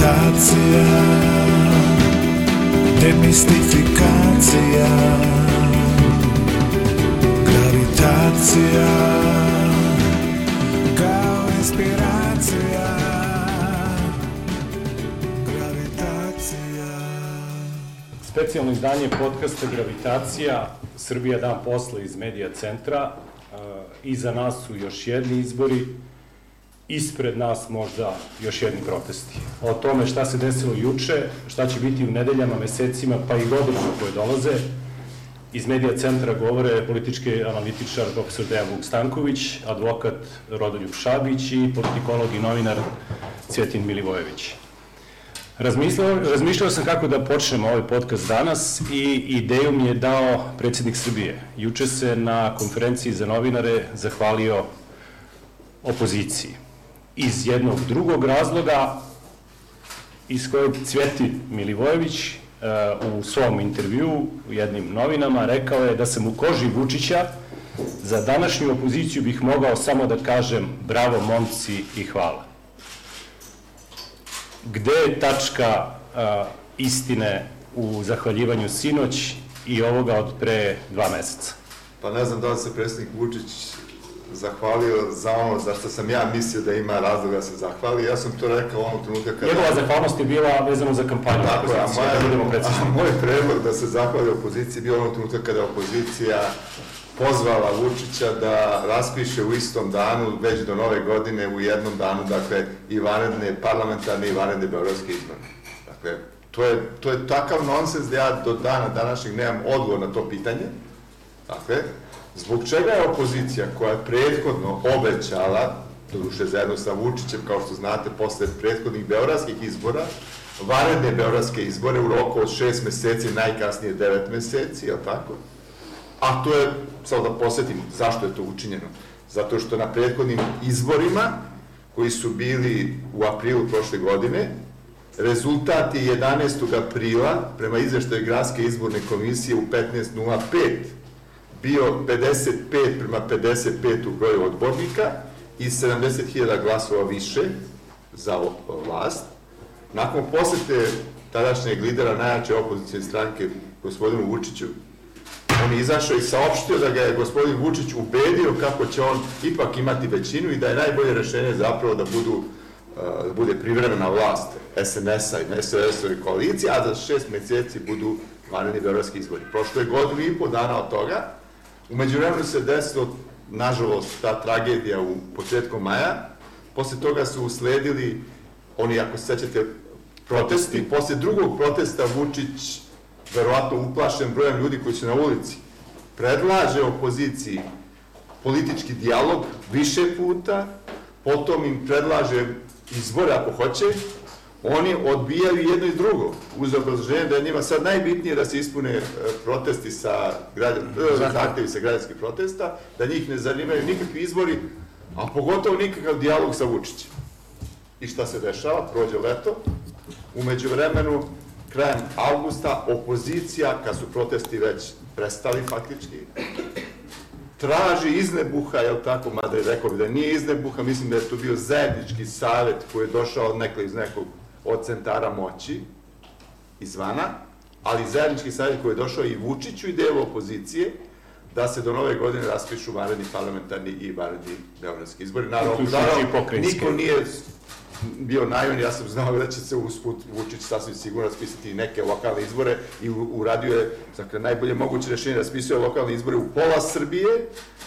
Gravitacija Demistifikacija Gravitacija Kao inspiracija Gravitacija Specijalno izdanje podcasta Gravitacija, Srbija dan posle iz Medija centra. E, Iza nas su još jedni izbori, ispred nas možda još jedni protesti. O tome šta se desilo juče, šta će biti u nedeljama, mesecima, pa i godinama koje dolaze, iz Medija centra govore politički analitičar dr. Dejan Vuk Stanković, advokat Rodoljub Šabić i politikolog i novinar Cvjetin Milivojević. Razmišljao, razmišljao sam kako da počnemo ovaj podcast danas i ideju mi je dao predsednik Srbije. Juče se na konferenciji za novinare zahvalio opoziciji. Iz jednog drugog razloga iz kojeg Cvjeti Milivojević e, u svom intervju u jednim novinama rekao je da sam u koži Vučića za današnju opoziciju bih mogao samo da kažem bravo momci i hvala gde je tačka a, istine u zahvaljivanju sinoć i ovoga od pre dva meseca? Pa ne znam da li se predsjednik Vučić zahvalio za ono za što sam ja mislio da ima razloga da se zahvali. Ja sam to rekao onog trenutka kada... Njegova zahvalnost je bila vezana za kampanju. Tako je, a, da moja, precizni. a moj predlog da se zahvali opoziciji bio onog trenutka kada opozicija pozvala Vučića da raspiše u istom danu, već do nove godine, u jednom danu, dakle, i vanredne parlamentarne i vanredne beogradske izbore. Dakle, to je, to je takav nonsens da ja do dana današnjeg nemam odgovor na to pitanje. Dakle, zbog čega je opozicija koja je prethodno obećala, doduše zajedno sa Vučićem, kao što znate, posle prethodnih beogradskih izbora, vanredne beogradske izbore u roku od šest meseci, najkasnije devet meseci, je tako? A to je, samo da posjetim, zašto je to učinjeno? Zato što na prethodnim izborima, koji su bili u aprilu prošle godine, rezultat je 11. aprila, prema izveštaju Gradske izborne komisije u 15.05, bio 55 prema 55 u broju odbornika i 70.000 glasova više za vlast. Nakon posete tadašnjeg lidera najjače opozicijne stranke, gospodinu Vučiću, on je izašao i saopštio da ga je gospodin Vučić ubedio kako će on ipak imati većinu i da je najbolje rešenje zapravo da budu da bude privremena vlast SNS-a i SOS-ove koalicije, a za šest meseci budu vanredni beogradski izbori. Prošlo je godinu i po dana od toga. Umeđu vremenu se desilo, nažalost, ta tragedija u početku maja. Posle toga su usledili, oni, ako se sećate, protesti. Posle drugog protesta Vučić verovatno uplašen brojem ljudi koji su na ulici, predlaže opoziciji politički dijalog više puta, potom im predlaže izbore ako hoće, oni odbijaju jedno i drugo, uz obrazloženje da je njima sad najbitnije da se ispune e, protesti sa građan, e, zahtevi sa građanskih protesta, da njih ne zanimaju nikakvi izbori, a pogotovo nikakav dijalog sa Vučićem. I šta se dešava? Prođe leto, umeđu vremenu, krajem avgusta, opozicija, kad su protesti već prestali faktički, traži iznebuha, jel tako, mada je rekao bi da nije iznebuha, mislim da je to bio zajednički savet koji je došao od nekog iz nekog od centara moći, izvana, ali zajednički savjet koji je došao i Vučiću i delu opozicije, da se do nove godine raspišu vanredni parlamentarni i vanredni beogradski izbori. Naravno, naravno niko nije bio naivni, ja sam znao da će se usput Vučić sasvim sigurno raspisati neke lokalne izbore i uradio je, dakle, najbolje moguće rešenje, raspisuje lokalne izbore u pola Srbije,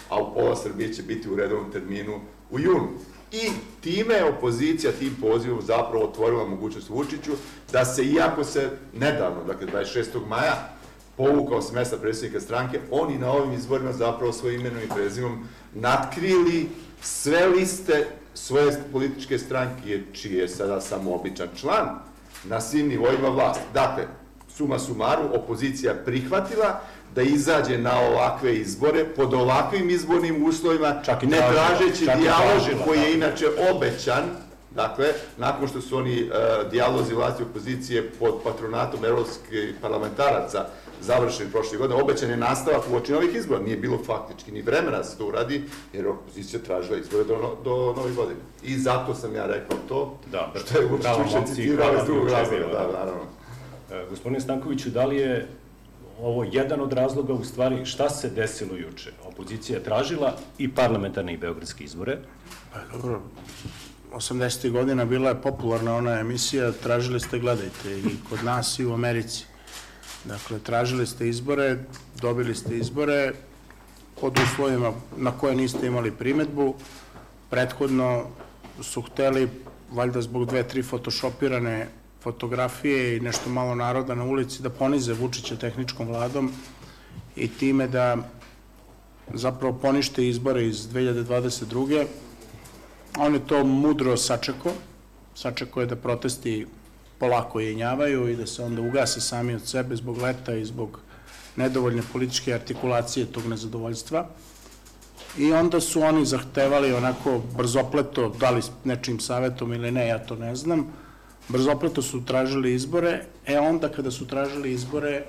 a u pola Srbije će biti u redovnom terminu u junu. I time je opozicija tim pozivom zapravo otvorila mogućnost Vučiću da se, iako se nedavno, dakle 26. maja, povukao s mesta predsjednika stranke, oni na ovim izborima zapravo svojim imenom i prezimom natkrili sve liste svoje političke stranke, čiji je sada samo običan član, na svim nivoima vlasti. Dakle, suma sumaru, opozicija prihvatila da izađe na ovakve izbore, pod ovakvim izbornim uslovima, Čak i ne tražeći dijalog koji da. je inače obećan, dakle, nakon što su oni uh, dijalozi vlasti opozicije pod patronatom evropskih parlamentaraca završen prošle godine, obećan je nastavak u oči novih izbora, nije bilo faktički ni vremena da se to uradi, jer opozicija tražila izbore do, no- do nove godine. I zato sam ja rekao to, Da, što je momci, citirao iz drugog razloga, da, da. naravno. E, Gospodine Stankoviću, da li je ovo jedan od razloga u stvari šta se desilo juče? Opozicija je tražila i parlamentarne i beogradske izbore. Pa dobro, 80. godina bila je popularna ona emisija, tražili ste, gledajte, i kod nas i u Americi. Dakle, tražili ste izbore, dobili ste izbore pod uslovima na koje niste imali primetbu. Prethodno su hteli, valjda zbog dve, tri photoshopirane fotografije i nešto malo naroda na ulici, da ponize Vučića tehničkom vladom i time da zapravo ponište izbore iz 2022. On je to mudro sačeko, sačeko je da protesti polako jenjavaju i da se onda ugase sami od sebe zbog leta i zbog nedovoljne političke artikulacije tog nezadovoljstva. I onda su oni zahtevali onako brzopleto, da li nečim savetom ili ne, ja to ne znam, brzopleto su tražili izbore, e onda kada su tražili izbore,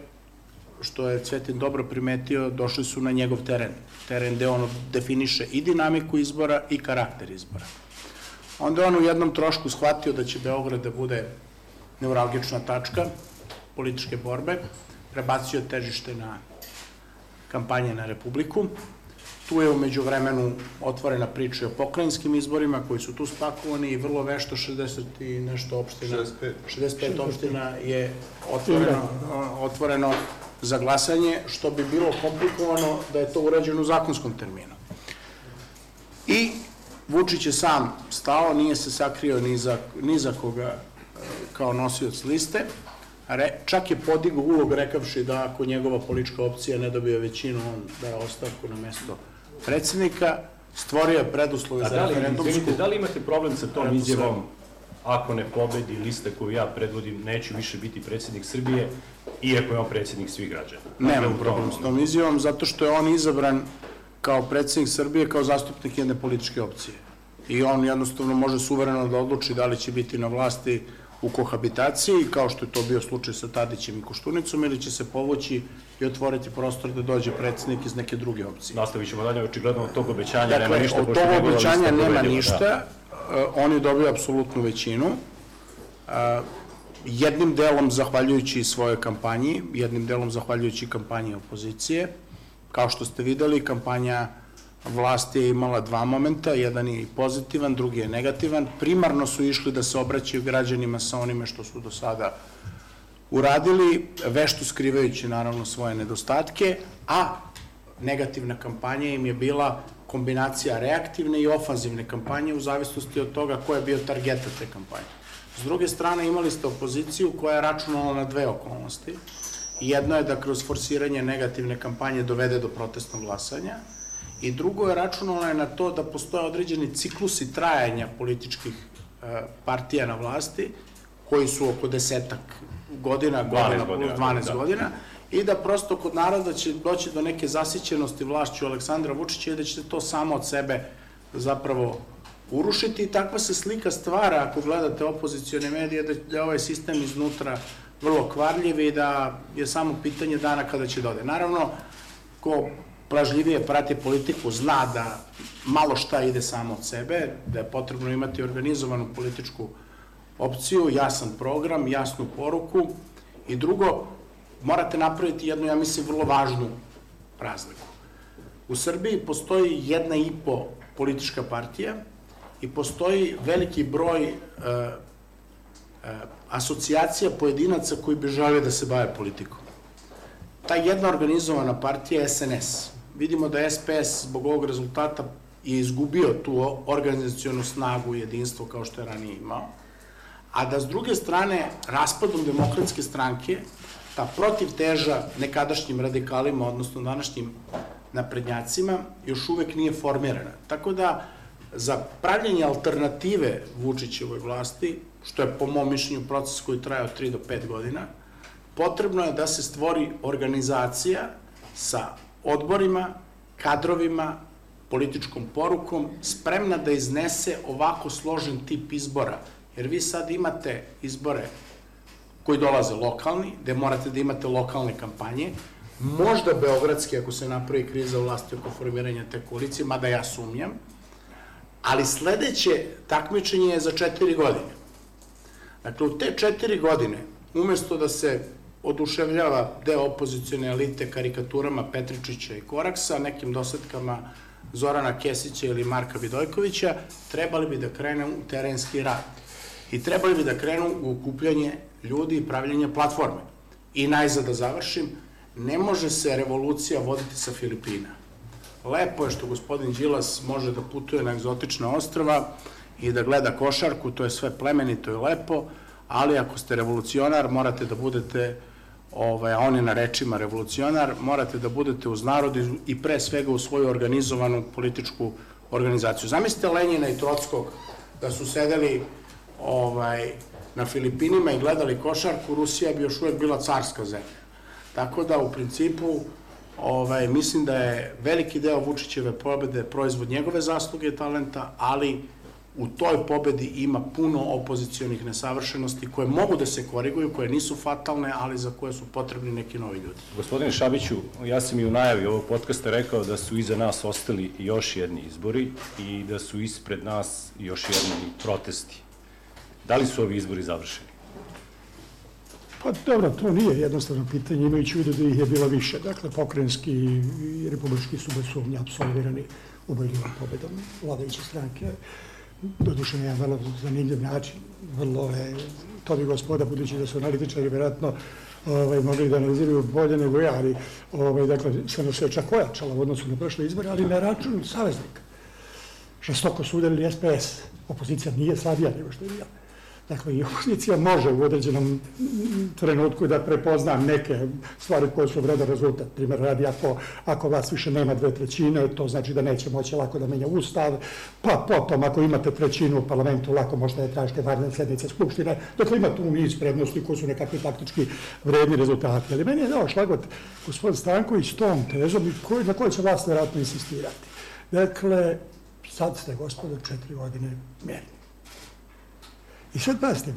što je Cvetin dobro primetio, došli su na njegov teren. Teren gde on definiše i dinamiku izbora i karakter izbora. Onda on u jednom trošku shvatio da će Beograd da bude neuralgična tačka političke borbe, prebacio težište na kampanje na Republiku. Tu je umeđu vremenu otvorena priča o pokrajinskim izborima koji su tu spakovani i vrlo vešto 60 i nešto opština. 65. 65 opština je otvoreno, otvoreno za glasanje, što bi bilo komplikovano da je to urađeno u zakonskom terminu. I Vučić je sam stao, nije se sakrio ni za, ni za koga e, kao nosioc liste, Re, čak je podigao ulog rekavši da ako njegova politička opcija ne dobije većinu, on daje ostavku na mesto predsednika, stvorio je preduslove za da referendumsku... izvinite, da li imate problem sa tom izjavom ako ne pobedi liste koju ja predvodim, neću više biti predsednik Srbije, iako je on predsednik svih građana? Nemam problem s tom- tom izjavom, zato što je on izabran kao predsednik Srbije, kao zastupnik jedne političke opcije. I on jednostavno može suvereno da odluči da li će biti na vlasti u kohabitaciji, kao što je to bio slučaj sa Tadićem i Koštunicom, ili će se povući i otvoriti prostor da dođe predsednik iz neke druge opcije. Nastavit ćemo dalje, očigledno od tog obećanja nema Dakle, ništa. od pošto tog obećanja nema ništa, da. e, on je dobio apsolutnu većinu, E, jednim delom zahvaljujući svojoj kampanji, jednim delom zahvaljujući kampanji opozicije. Kao što ste videli, kampanja vlasti je imala dva momenta, jedan je pozitivan, drugi je negativan. Primarno su išli da se obraćaju građanima sa onime što su do sada uradili, vešto skrivajući naravno svoje nedostatke, a negativna kampanja im je bila kombinacija reaktivne i ofanzivne kampanje u zavisnosti od toga ko je bio targeta te kampanje. S druge strane imali ste opoziciju koja je računala na dve okolnosti. Jedno je da kroz forsiranje negativne kampanje dovede do protestnog glasanja i drugo je računala je na to da postoje određeni ciklusi trajanja političkih e, partija na vlasti koji su oko desetak godina, godina, godina, plus 12 da. godina i da prosto kod naroda će doći do neke zasićenosti vlašću Aleksandra Vučića i da će se to samo od sebe zapravo urušiti i takva se slika stvara ako gledate opozicione medije da da je ovaj sistem iznutra vrlo kvarljiv i da je samo pitanje dana kada će dode. Naravno, ko plažljivije prati politiku zna da malo šta ide samo od sebe, da je potrebno imati organizovanu političku opciju, jasan program, jasnu poruku i drugo, morate napraviti jednu, ja mislim, vrlo važnu razliku. U Srbiji postoji jedna i po politička partija i postoji veliki broj e, e, asocijacija pojedinaca koji bi žele da se bave politikom. Ta jedna organizovana partija je SNS. Vidimo da SPS zbog ovog rezultata je izgubio tu organizacionu snagu i jedinstvo kao što je ranije imao, a da s druge strane raspadom demokratske stranke ta protivteža nekadašnjim radikalima, odnosno današnjim naprednjacima, još uvek nije formirana. Tako da, za pravljanje alternative Vučićevoj vlasti, što je po mom mišljenju proces koji traje od 3 do 5 godina, potrebno je da se stvori organizacija sa odborima, kadrovima, političkom porukom, spremna da iznese ovako složen tip izbora. Jer vi sad imate izbore koji dolaze lokalni, gde morate da imate lokalne kampanje, možda beogradski ako se napravi kriza vlasti oko formiranja te koalicije, mada ja sumnjam, ali sledeće takmičenje je za četiri godine. Dakle, u te četiri godine, umesto da se oduševljava deo opozicione elite karikaturama Petričića i Koraksa, nekim dosadkama Zorana Kesića ili Marka Vidojkovića, trebali bi da krenu u terenski rad. I trebali bi da krenu u okupljanje ljudi i pravljanje platforme. I najzad da završim, ne može se revolucija voditi sa Filipina. Lepo je što gospodin Đilas može da putuje na egzotična ostrava i da gleda košarku, to je sve plemenito i lepo, ali ako ste revolucionar morate da budete ovaj, a on je na rečima revolucionar, morate da budete uz narod i pre svega u svoju organizovanu političku organizaciju. Zamislite Lenjina i Trockog da su sedeli ovaj, na Filipinima i gledali košarku, Rusija bi još uvek bila carska zemlja. Tako da u principu ovaj, mislim da je veliki deo Vučićeve pobede proizvod njegove zasluge i talenta, ali u toj pobedi ima puno opozicijonih nesavršenosti koje mogu da se koriguju, koje nisu fatalne, ali za koje su potrebni neki novi ljudi. Gospodine Šabiću, ja sam i u najavi ovog podcasta rekao da su iza nas ostali još jedni izbori i da su ispred nas još jedni protesti. Da li su ovi izbori završeni? Pa dobro, to nije jednostavno pitanje, imajući vidu da ih je bilo više. Dakle, pokrenjski i republički su bez sumnje apsolvirani ubedljivom pobedom vladajuće stranke doduše na jedan vrlo zanimljiv način, vrlo je, to bi gospoda, budući da su analitičari, vjerojatno ovaj, mogli da analiziraju bolje nego ja, ali ovaj, dakle, samo se čak ojačala u odnosu na prošle izbore, ali na račun saveznika. Žestoko su udarili SPS, opozicija nije slabija nego što je bila. Dakle, i opozicija može u određenom trenutku da prepozna neke stvari koje su vredan rezultat. Primer radi, ako, ako vas više nema dve trećine, to znači da neće moći lako da menja ustav, pa potom ako imate trećinu u parlamentu, lako možete da tražite varne sednice Skupštine. Dakle, ima tu niz prednosti koji su nekakvi taktički vredni rezultati. Ali meni je dao šlagot gospodin Stanković tom tezom na kojoj će vlast vjerojatno insistirati. Dakle, sad ste, gospodo, četiri godine mjerni. I sad pazite,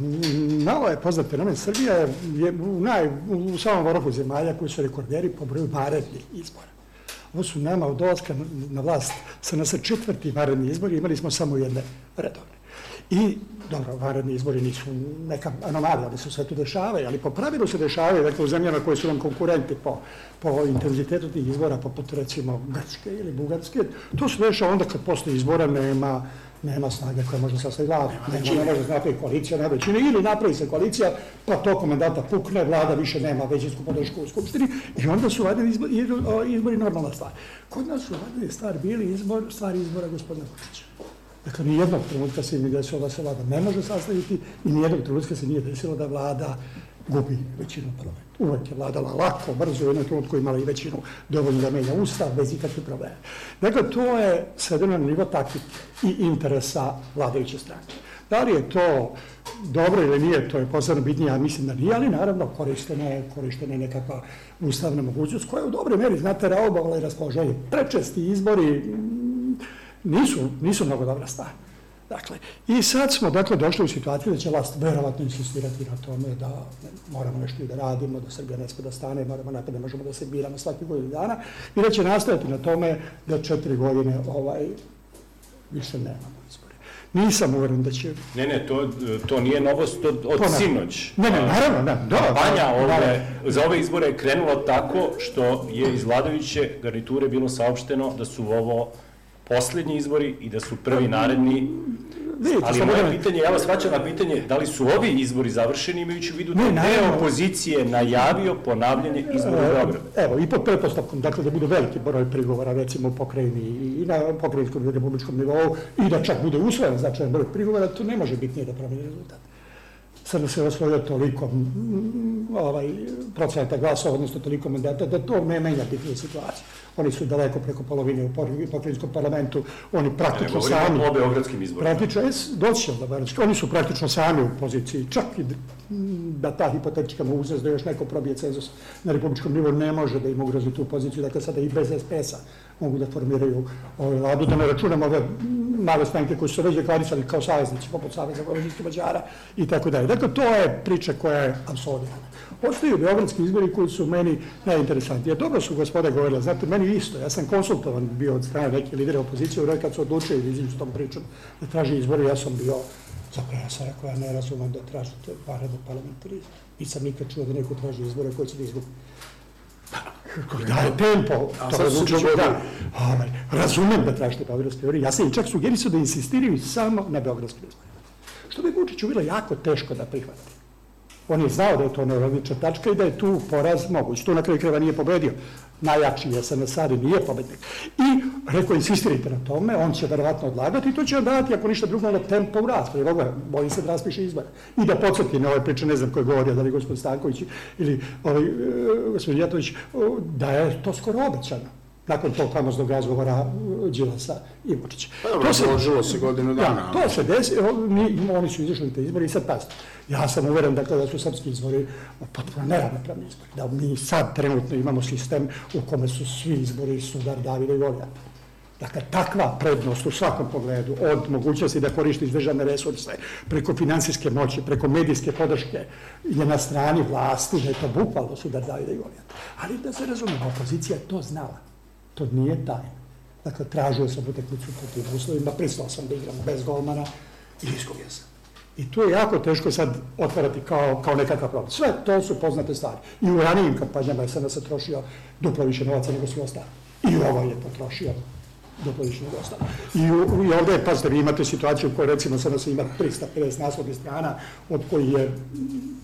malo je poznat fenomen, Srbija je u, naj, u samom vrhu zemalja koji su rekorderi po broju varednih izbora. Ovo su nama od dolaska na vlast sa nas četvrti varedni izbori, imali smo samo jedne redovne. I, dobro, varedni izbori nisu neka anomalija, ali su sve tu dešavaju, ali po pravilu se dešavaju, dakle, u zemljama koje su nam konkurenti po, po intenzitetu tih izbora, poput recimo Grčke ili Bugarske, to se dešava onda kad posle izbora nema nema snage koja može sastaviti vladu. Nema, ne može napraviti koalicija, nema većine, ili napravi se koalicija, pa to komandanta pukne, vlada više nema većinsku podršku u Skupštini i onda su vadili izbori, izbori normalna stvar. Kod nas su vadili stvar bili izbor, stvar izbora gospodina Vučića. Dakle, ni jednog trenutka se nije desilo da se vlada ne može sastaviti i ni jednog trenutka se nije desilo da vlada gubi većinu parlamenta. Uvek je vladala lako, brzo, u jednom trenutku imala i većinu dovoljno da menja ustav, bez ikakve probleme. Dakle, to je svedeno na nivo taktike i interesa vladajuće stranke. Da li je to dobro ili nije, to je posebno bitnije, ja mislim da nije, ali naravno korištena je, korištena je nekakva ustavna mogućnost koja je u dobroj meri, znate, raobovala i raspoloženje. Prečesti izbori nisu, nisu mnogo dobra stvar. Dakle, i sad smo dakle došli u situaciju da će vlast verovatno insistirati na tome da moramo nešto i da radimo, da Srbija ne sme da stane, moramo napred, ne možemo da se biramo svaki godinu dana i da će nastaviti na tome da četiri godine ovaj, više nemamo izbore. Nisam uveren da će... Ne, ne, to, to nije novost od, od sinoć. Ne, ne, naravno, ne, da, Kampanja da, ove, za ove izbore je krenula tako što je iz vladajuće garniture bilo saopšteno da su ovo poslednji izbori i da su prvi naredni Vidite, Ali moje da- pitanje, ja vas vraćam na pitanje, da li su ovi izbori završeni imajući u vidu da Ne, deo opozicije najavio ponavljanje izbora u Beogradu? Evo, i pod pretpostavkom, dakle, da bude veliki broj prigovora, recimo, pokrajini i na pokrajinskom i republičkom nivou, i da čak bude usvojen značajan broj prigovora, to ne može biti nije da promeni rezultat. Se osvojio toliko ovaj, procenta glasova, odnosno toliko mandata, da to ne menja bitnije situacije. Oni su daleko preko polovine u pok- pokrajinskom parlamentu, oni Ne praktično govorimo sami... o beogradskim izborima. Praktično, es, doći Beogradske. Oni su praktično sami u poziciji, čak i da ta hipotetička mogućnost da još neko probije cenzus na republičkom nivou ne može da im ugrozi tu poziciju, dakle sada i bez SPS-a mogu da formiraju ovaj vladu, da ne računamo ove male stranke koje su već deklarisali kao saveznici, poput Saveza vojvodinskih Mađara i tako dalje. Dakle, to je priča koja je apsolvirana. Ostaju beogradski izbori koji su meni najinteresantniji. Dobro su gospode govorila, znate, meni isto, ja sam konsultovan bio od strane neke lidere opozicije, u kad su odlučili da izađu s tom pričom da traži izbore, ja sam bio, zapravo ja sam rekao, ja ne razumem da tražite vanredno parlamentarizam. Nisam nikad čuo da neko traži izbore koji će da izgubi. Daje tempo, A to Vučiću, dogodili. da. Ovaj, razumem da tražite beogradske izbore, ja sam im čak sugerisao da insistiraju samo na beogradskim izborima. Što bi Vučiću bilo jako teško da prihvati. On je znao da je to neuralgična tačka i da je tu poraz moguć. Tu na kraju kreva nije pobedio. Najjači je SNS, ali nije pobednik. I rekao, insistirajte na tome, on će verovatno odlagati i to će on davati, ako ništa drugo, onda tempo u raspravi. Evo ga, bojim se da raspiše izbore. I da podsjeti na ove priče, ne znam ko je da li je gospodin Stanković ili ovaj, e, gospodin Jatović, da je to skoro obećano nakon tog famoznog razgovora e, Đilasa i Vučića. Pa dobro, odložilo se godinu dana, Da, to se desi, mi, oni su izašli te izbore i sad pazite. Ja sam uveren dakle, da su srpski izbori potpuno neravnopravni izbori. Da mi sad trenutno imamo sistem u kome su svi izbori sudar Davida i Golijata. Dakle, takva prednost u svakom pogledu, od mogućnosti da koristiš državne resurse, preko finansijske moći, preko medijske podrške, je na strani vlasti, da je to bukvalno sudar Davida i Golijata. Ali da se razumemo, opozicija je to znala. To nije tajno. Dakle, tražio sam utakmicu po tim uslovima, pristao sam da igram bez golmana i izgubio sam. I tu je jako teško sad otvarati kao, kao nekakav problem. Sve to su poznate stvari. I u ranijim kampanjama je sada se trošio duplo više novaca nego svi ostali. I ovo je potrošio duplo više nego ostalo. I, u, I ovde, pazite, vi imate situaciju u kojoj recimo sada se ima 350 naslovnih strana, od koji je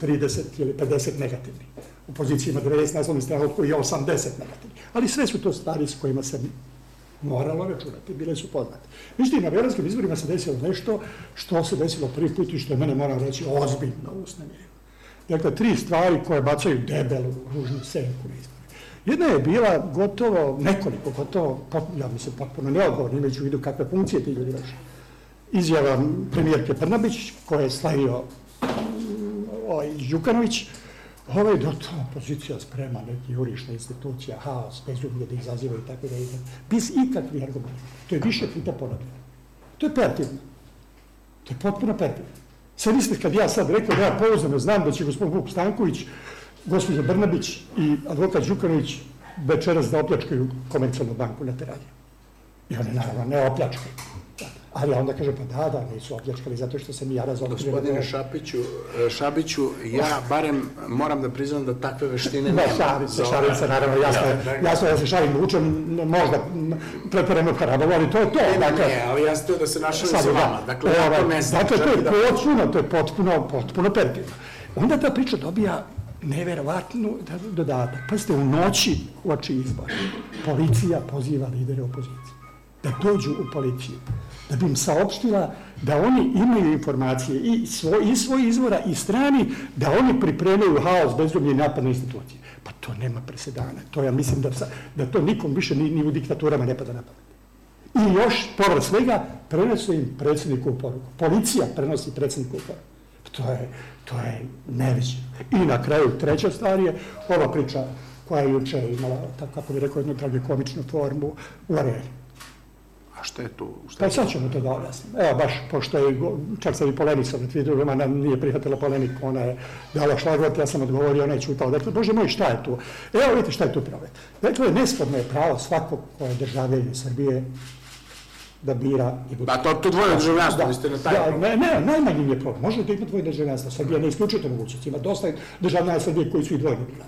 30 ili 50 negativni. U poziciji ima 90 naslovnih strana, od koji je 80 negativni. Ali sve su to stvari s kojima se moralo računati, bile su poznate. Međutim, na vjeranskim izborima se desilo nešto što se desilo prvi put i što je mene, moram reći, ozbiljno usnemirilo. Dakle, tri stvari koje bacaju debelu, ružnu senku na izbore. Jedna je bila gotovo, nekoliko gotovo, pot, ja mislim, potpuno neodgovorno, imajući u vidu kakve funkcije ti ljudi vrše. Izjava premijerke Brnabić, koja je slavio ovaj, Đukanović, ovaj do to opozicija sprema neki jurišna institucija, haos, bezumlje da izaziva i tako da ide, bez ikakvih argumenta. To je više puta ponavljeno. To je perfidno. To je potpuno perfidno. Sad mislite, kad ja sad rekao da ja pouzdano znam da će gospodin Vuk Stanković, gospođa Brnabić i advokat Đukanović večeras da opljačkaju komercijalnu banku na teranju. I one naravno ne opljačkaju. Ali onda kaže, pa da, da, nisu opljačkali zato što sam i ja razotkrio. Gospodine Šapiću, e, Šabiću, ja barem moram da priznam da takve veštine Ne, šalim se, šalim se, naravno, jasno je, jasno je da se šalim učem, možda pretvoreno harabovo, ali to je to. Ne, dakle, ne, ali ja sam da se sad, sa da, vama. Dakle, ovaj, ja to ne znam. Dakle, to je da- potpuno, to je potpuno, potpuno perfidno. Onda ta priča dobija neverovatnu da- dodatak. Pazite, u noći u oči izbora policija poziva lidere opozicije da dođu u policiju, da bi im saopštila da oni imaju informacije i svoj, i svoj izvora i strani, da oni pripremaju haos, bezumlje i napad na institucije. Pa to nema presedana. To ja mislim da, da to nikom više ni, ni u diktaturama ne pada na pamet. I još, povrh svega, prenose im predsjednikovu poruku. Policija prenosi predsjednikovu poruku. To je, to je neviđeno. I na kraju, treća stvar je ova priča koja je juče imala, tako kako bi rekao, jednu tragikomičnu formu u areni. A šta je tu? Šta Pa je sad ćemo to da objasnim. Evo, baš, pošto je, čak sam i polemisao na Twitteru, ona nije prihvatila polemiku, ona je dala šlagvot, ja sam odgovorio, ona je čutala. Dakle, Bože moj, šta je tu? Evo, vidite šta je tu problem. Dakle, nesporno je pravo svakog ko je državljanin Srbije da bira i bude. Pa to, to dvoje državljanstvo, vi ste na taj da, problem. ne, ne, najmanji je problem. Može da ima dvoje državljanstva. Srbija ne isključuje to mogućnost. Ima dosta državljana Srbije koji su i dvojni bili.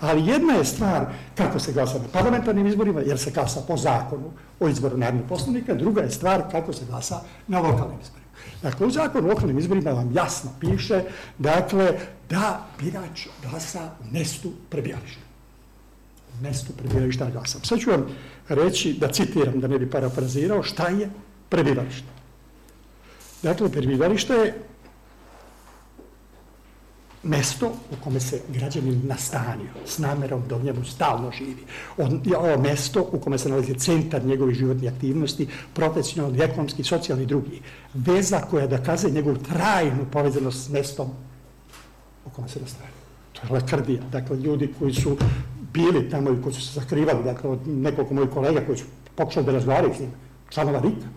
Ali jedna je stvar kako se glasa na parlamentarnim izborima, jer se glasa po zakonu o izboru narodnih poslanika, druga je stvar kako se glasa na lokalnim izborima. Dakle, u zakonu o lokalnim izborima vam jasno piše, dakle, da birač glasa u mestu prebivališta mestu prebivališta glasa. Sad ću vam reći, da citiram, da ne bi parafrazirao, šta je prebivalište. Dakle, prebivalište je mesto u kome se građanin nastanio s namerom da u njemu stalno živi. On, je ovo mesto u kome se nalazi centar njegovih životnih aktivnosti, profesionalni, ekonomski, socijalni i drugi. Veza koja dokazuje njegovu trajnu povezanost s mestom u kome se nastanio. To je lakrdija. Dakle, ljudi koji su bili tamo i koji su se zakrivali, dakle, od nekoliko mojih kolega koji su pokušali da razgovaraju s njim, članova RIK-a,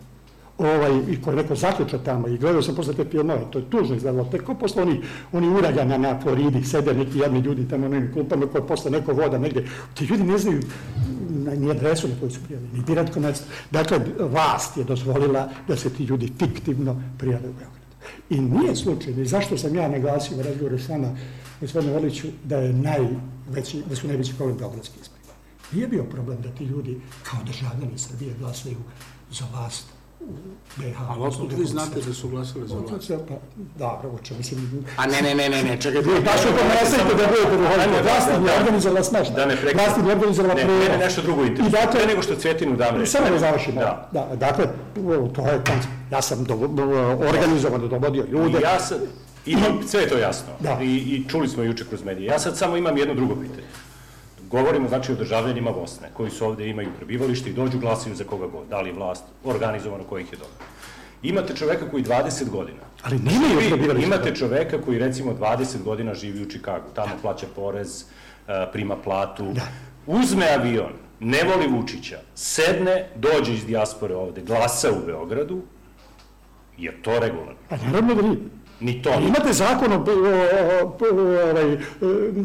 ovaj, i koje neko zaključa tamo i gledao sam posle te filmove, to je tužno izgledalo, tako posle oni, oni uragana na Floridi, sede neki jadni ljudi tamo na onim klupama koje posle neko voda negde, ti ljudi ne znaju na- ni adresu na koju su prijavili, ni biračko mesto. Dakle, vlast je dozvolila da se ti ljudi fiktivno prijave u Beogradu. I nije slučajno, i zašto sam ja naglasio u razgovoru s vama, gospodine Orliću, da, je najveći, da su najveći problem beogradski izbori. Nije bio problem da ti ljudi kao državljani Srbije glasaju za vlast u BiH. Ali otkud vi znate da su glasali za vlast? Pa, dobro, uče, mislim, A ne, ne, ne, ne, ne, čekaj. vi baš u tome nastavite da budete duhovite. Vlast je organizovala smešta. Da ne prekinem. Vlast je organizovala Ne, prevoz. mene nešto drugo interesuje. dakle, Pre nego što Cvetinu dam reč. Samo da završimo. Da. da. dakle, to je. Ja sam do, organizovano dovodio ljude. Ja sad, imam, sve je to jasno. Da. I, I čuli smo juče kroz medije. Ja sad samo imam jedno drugo pitanje. Govorimo znači o državljanima Bosne, koji su ovde imaju prebivalište i dođu glasaju za koga god, da li vlast, organizovano kojih je dobro. Imate čoveka koji 20 godina. Ali nemaju živi- prebivalište. Imate čoveka koji recimo 20 godina živi u Čikagu, tamo plaća porez, e, prima platu, uzme avion, ne voli Vučića, sedne, dođe iz dijaspore ovde, glasa u Beogradu, je to regularno? Pa naravno da nije. Ni to. Imate zakon o, ovaj, e,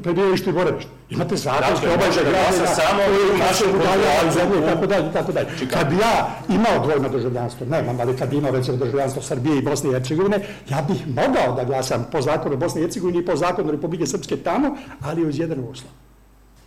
prebivalištu i boravištu. Imate zakon što da glasa građana samo u našem udaljava zemlje i tako dalje i tako dalje. Kad bi ja imao dvojno državljanstvo, nemam, ali kad bi imao recimo državljanstvo Srbije i Bosne i Hercegovine, ja bih mogao da glasam po zakonu Bosne i Hercegovine i po zakonu Republike Srpske tamo, ali uz jedan uslov.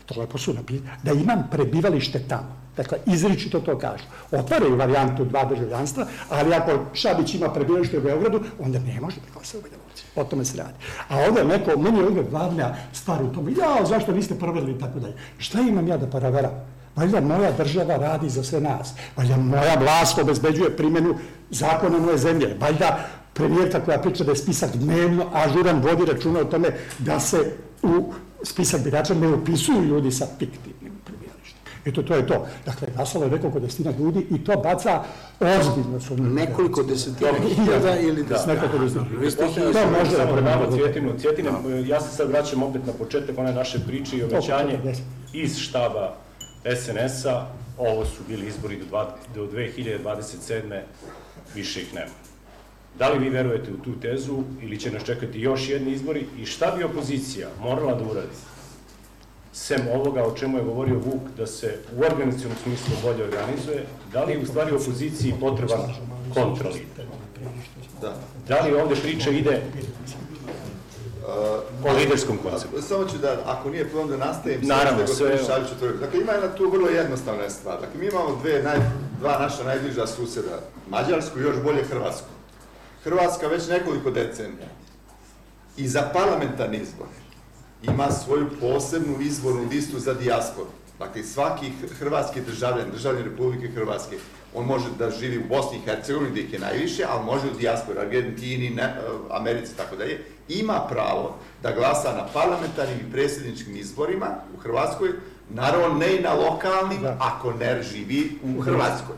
To lepo su napisali, da imam prebivalište tamo. Dakle, izričito to kažu. Otvaraju varijantu dva državljanstva, ali ako Šabić ima prebivalište u Beogradu, onda ne može da glasa u Banja Luci. O tome se radi. A ovde neko, meni je ovde glavna stvar u tome, ja, zašto niste proverili i tako dalje. Šta imam ja da proveram? Valjda moja država radi za sve nas. Valjda moja vlast obezbeđuje primjenu zakona moje zemlje. Valjda premijerka koja priča da je spisak dnevno ažuran vodi računa o tome da se u spisak birača ne upisuju ljudi sa fiktivnim prebivalištem. Eto, to je to. Dakle, glasalo je nekoliko desetina ljudi i to baca ozbiljno sumnju. Nekoliko desetina hiljada ili Da, nekoliko desetina. Vi ste ih To može da da promeni. Cvjetinu. Cvjetina, ja se sad vraćam opet na početak one naše priče i obećanje Oko 40. iz štaba SNS-a. Ovo su bili izbori do, dva, do 2027. Više ih nema. Da li vi verujete u tu tezu ili će nas čekati još jedni izbori i šta bi opozicija morala da uradi? Sem ovoga o čemu je govorio Vuk, da se u organizacijom smislu bolje organizuje, da li je u stvari opoziciji potreban kontralider? Da. Da li ovde priča ide o liderskom konceptu? Samo ću da, ako nije problem da nastavim, Naravno, sve je sve- gospodin Šabić otvorio. Dakle, ima jedna tu vrlo jednostavna stvar. Dakle, mi imamo dve, naj, dva naša najbliža suseda, Mađarsku i još bolje Hrvatsku. Hrvatska već nekoliko decenija i za parlamentarni izbor ima svoju posebnu izbornu listu za dijasporu. Dakle, svaki hr- hrvatski državljan, državljan Republike Hrvatske, on može da živi u Bosni i Hercegovini, gdje ih je najviše, ali može u dijasporu, Argentini, ne, eh, Americi, tako dalje, ima pravo da glasa na parlamentarnim i predsjedničkim izborima u Hrvatskoj, naravno ne i na lokalnim, Da. ako ne živi u Hrvatskoj.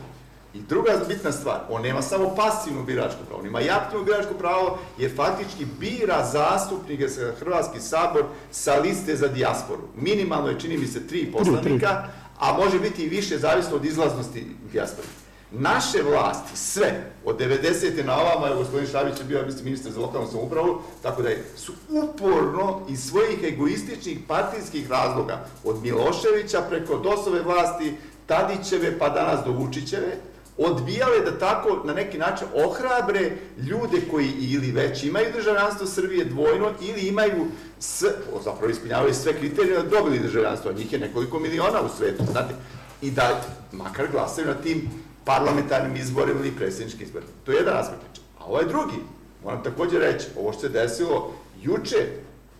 I druga bitna stvar, on nema samo pasivno biračko pravo, on ima i aktivno biračko pravo, jer faktički bira zastupnike za Hrvatski sabor sa liste za dijasporu. Minimalno je, čini mi se, tri poslanika, a može biti i više, zavisno od izlaznosti dijaspori. Naše vlasti, sve, od 90. na ovamo, evo gospodin Šabić je bio, ja mislim, ministar za lokalnu samoupravu, tako da je, su uporno iz svojih egoističnih partijskih razloga, od Miloševića preko DOS-ove vlasti, Tadićeve pa danas do Vučićeve, odbijale da tako na neki način ohrabre ljude koji ili već imaju državljanstvo Srbije dvojno ili imaju s, o, zapravo ispunjavaju sve kriterije da dobili državljanstvo, a njih je nekoliko miliona u svetu, znate, i da makar glasaju na tim parlamentarnim izborima ili predsjedničkim izborima. To je jedan aspekt priče. A ovaj drugi, moram takođe reći, ovo što se desilo juče,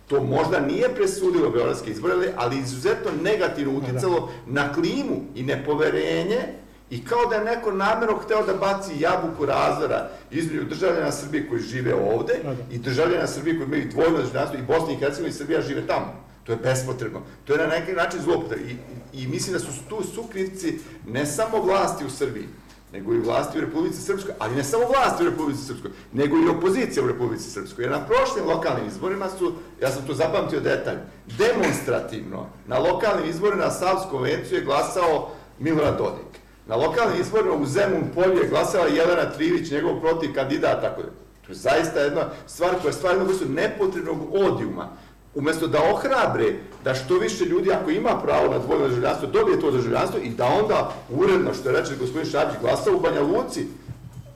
to možda nije presudilo beogradske izbore, ali izuzetno negativno uticalo na klimu i nepoverenje i kao da je neko namjerno hteo da baci jabuku razvora između državljana Srbije koji žive ovde Da, da. i državljana Srbije koji imaju dvojno državljanstvo i Bosna i Hercegovina i Srbija žive tamo. To je bespotrebno. To je na neki način zloupotreba. I, I mislim da su tu sukrivci ne samo vlasti u Srbiji, nego i vlasti u Republici Srpskoj, ali ne samo vlasti u Republici Srpskoj, nego i opozicija u Republici Srpskoj. Jer na prošlim lokalnim izborima su, ja sam to zapamtio detalj, demonstrativno na lokalnim izborima na Savsku konvenciju je glasao Milorad Dodik. Na lokalnim izborima u Zemun polju je glasala Jelena Trivić, njegov protiv kandidat, tako da. To je zaista jedna stvar koja je stvar jednog vrstu nepotrebnog odijuma. Umesto da ohrabre da što više ljudi, ako ima pravo na dvojno državljanstvo, dobije to državljanstvo i da onda uredno, što je reče gospodin Šabić, glasa u Banja Luci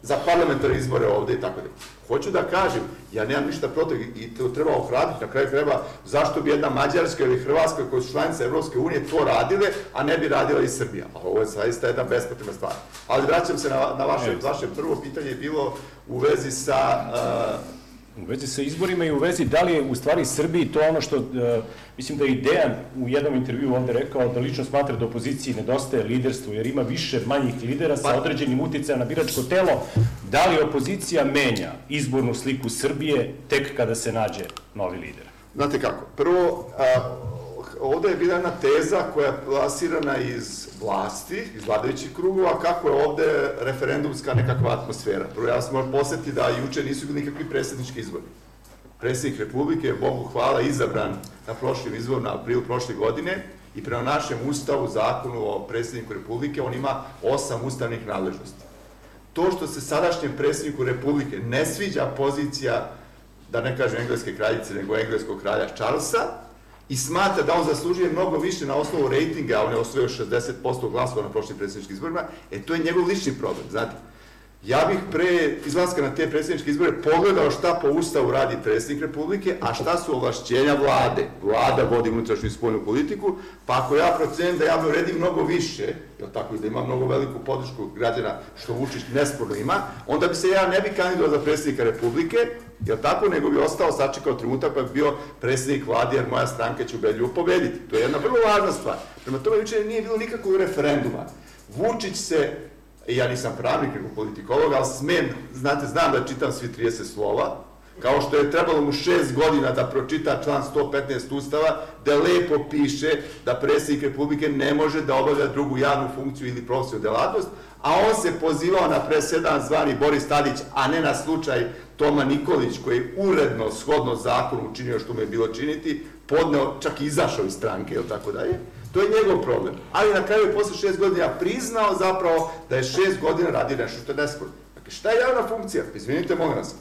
za parlamentarne izbore ovde i tako da. Hoću da kažem, ja nemam ništa protiv i to treba ohraditi, na kraju treba, zašto bi jedna Mađarska ili Hrvatska koja su članice Evropske unije to radile, a ne bi radila i Srbija. A ovo je zaista jedna bespotrebna stvar. Ali vraćam se na, na vaše, vaše prvo pitanje je bilo u vezi sa uh, U vezi sa izborima i u vezi da li je u stvari Srbiji to ono što, e, mislim da je i Dejan u jednom intervju ovde rekao da lično smatra da opoziciji nedostaje liderstvo jer ima više manjih lidera sa Pa- određenim uticajem na biračko telo. Da li opozicija menja izbornu sliku Srbije tek kada se nađe novi lider? Znate kako, prvo, a, ovde je bila jedna teza koja je plasirana iz vlasti, iz vladajućih krugova, kako je ovde referendumska nekakva atmosfera. Prvo, ja sam moram posjetiti da juče nisu bili nikakvi predsjednički izbori. Predsjednik Republike je, Bogu hvala, izabran na prošlim izboru, na aprilu prošle godine i prema našem ustavu, zakonu o predsjedniku Republike, on ima osam ustavnih nadležnosti. To što se sadašnjem predsjedniku Republike ne sviđa pozicija da ne kažem engleske kraljice, nego engleskog kralja Charlesa, i smatra da on zaslužuje mnogo više na osnovu rejtinga, on je osvojio 60% glasova na prošlim predsjedničkim izborima, e to je njegov lični problem, znate. Ja bih pre izlaska na te predsjedničke izbore pogledao šta po ustavu radi predsjednik Republike, a šta su ovlašćenja vlade. Vlada vodi unutrašnju i spoljnu politiku, pa ako ja procenim da ja bi uredim mnogo više, jel tako, da ima mnogo veliku podršku građana, što Vučić nesporno ima, onda bi se ja ne bi kandidovao za predsjednika Republike, jel tako, nego bi ostao, sačekao trenutak pa bi bio predsjednik vlade, jer moja stranka će ubedljivo pobediti. To je jedna vrlo važna stvar. Prema tome, juče nije bilo nikakvog referenduma. Vučić se ja nisam pravnik, nego politikolog, ali smem, znate, znam da čitam svi 30 slova, kao što je trebalo mu šest godina da pročita član 115 Ustava, da lepo piše da predsjednik Republike ne može da obavlja drugu javnu funkciju ili profesionalnu delatnost, a on se pozivao na presedan zvani Boris Tadić, a ne na slučaj Toma Nikolić, koji je uredno, shodno zakonu učinio što mu je bilo činiti, podneo, čak i izašao iz stranke, ili tako dalje. To je njegov problem. Ali na kraju je posle šest godina priznao zapravo da je šest godina radi nešto što je nesporno. Dakle, šta je javna funkcija? Izvinite, molim vas.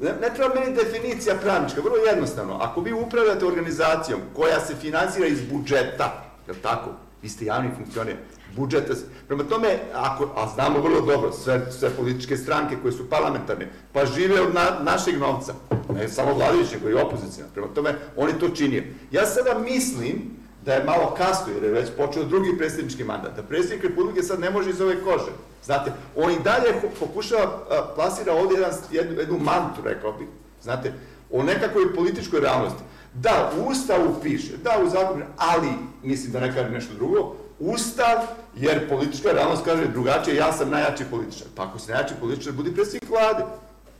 Ne, ne treba meni definicija pravnička, vrlo jednostavno. Ako vi upravljate organizacijom koja se finansira iz budžeta, je li tako? Vi ste javni funkcioner, budžeta. Prema tome, ako, a znamo vrlo dobro, sve, sve političke stranke koje su parlamentarne, pa žive od na, našeg novca, ne samo vladajući, nego i opozicija. Prema tome, oni to činio. Ja sada mislim da je malo kasno, jer je već počeo drugi predsjednički mandat, da predsjednik Republike sad ne može iz ove kože. Znate, on i dalje pokušava, plasira ovdje jedan, jednu, jednu mantu, rekao bih, znate, o nekakvoj političkoj realnosti. Da, u Ustavu piše, da, u zakonu, ali, mislim da ne kaže nešto drugo, Ustav, jer politička realnost kaže drugačije, ja sam najjači političar. Pa ako si najjači političar, budi predsjednik vlade.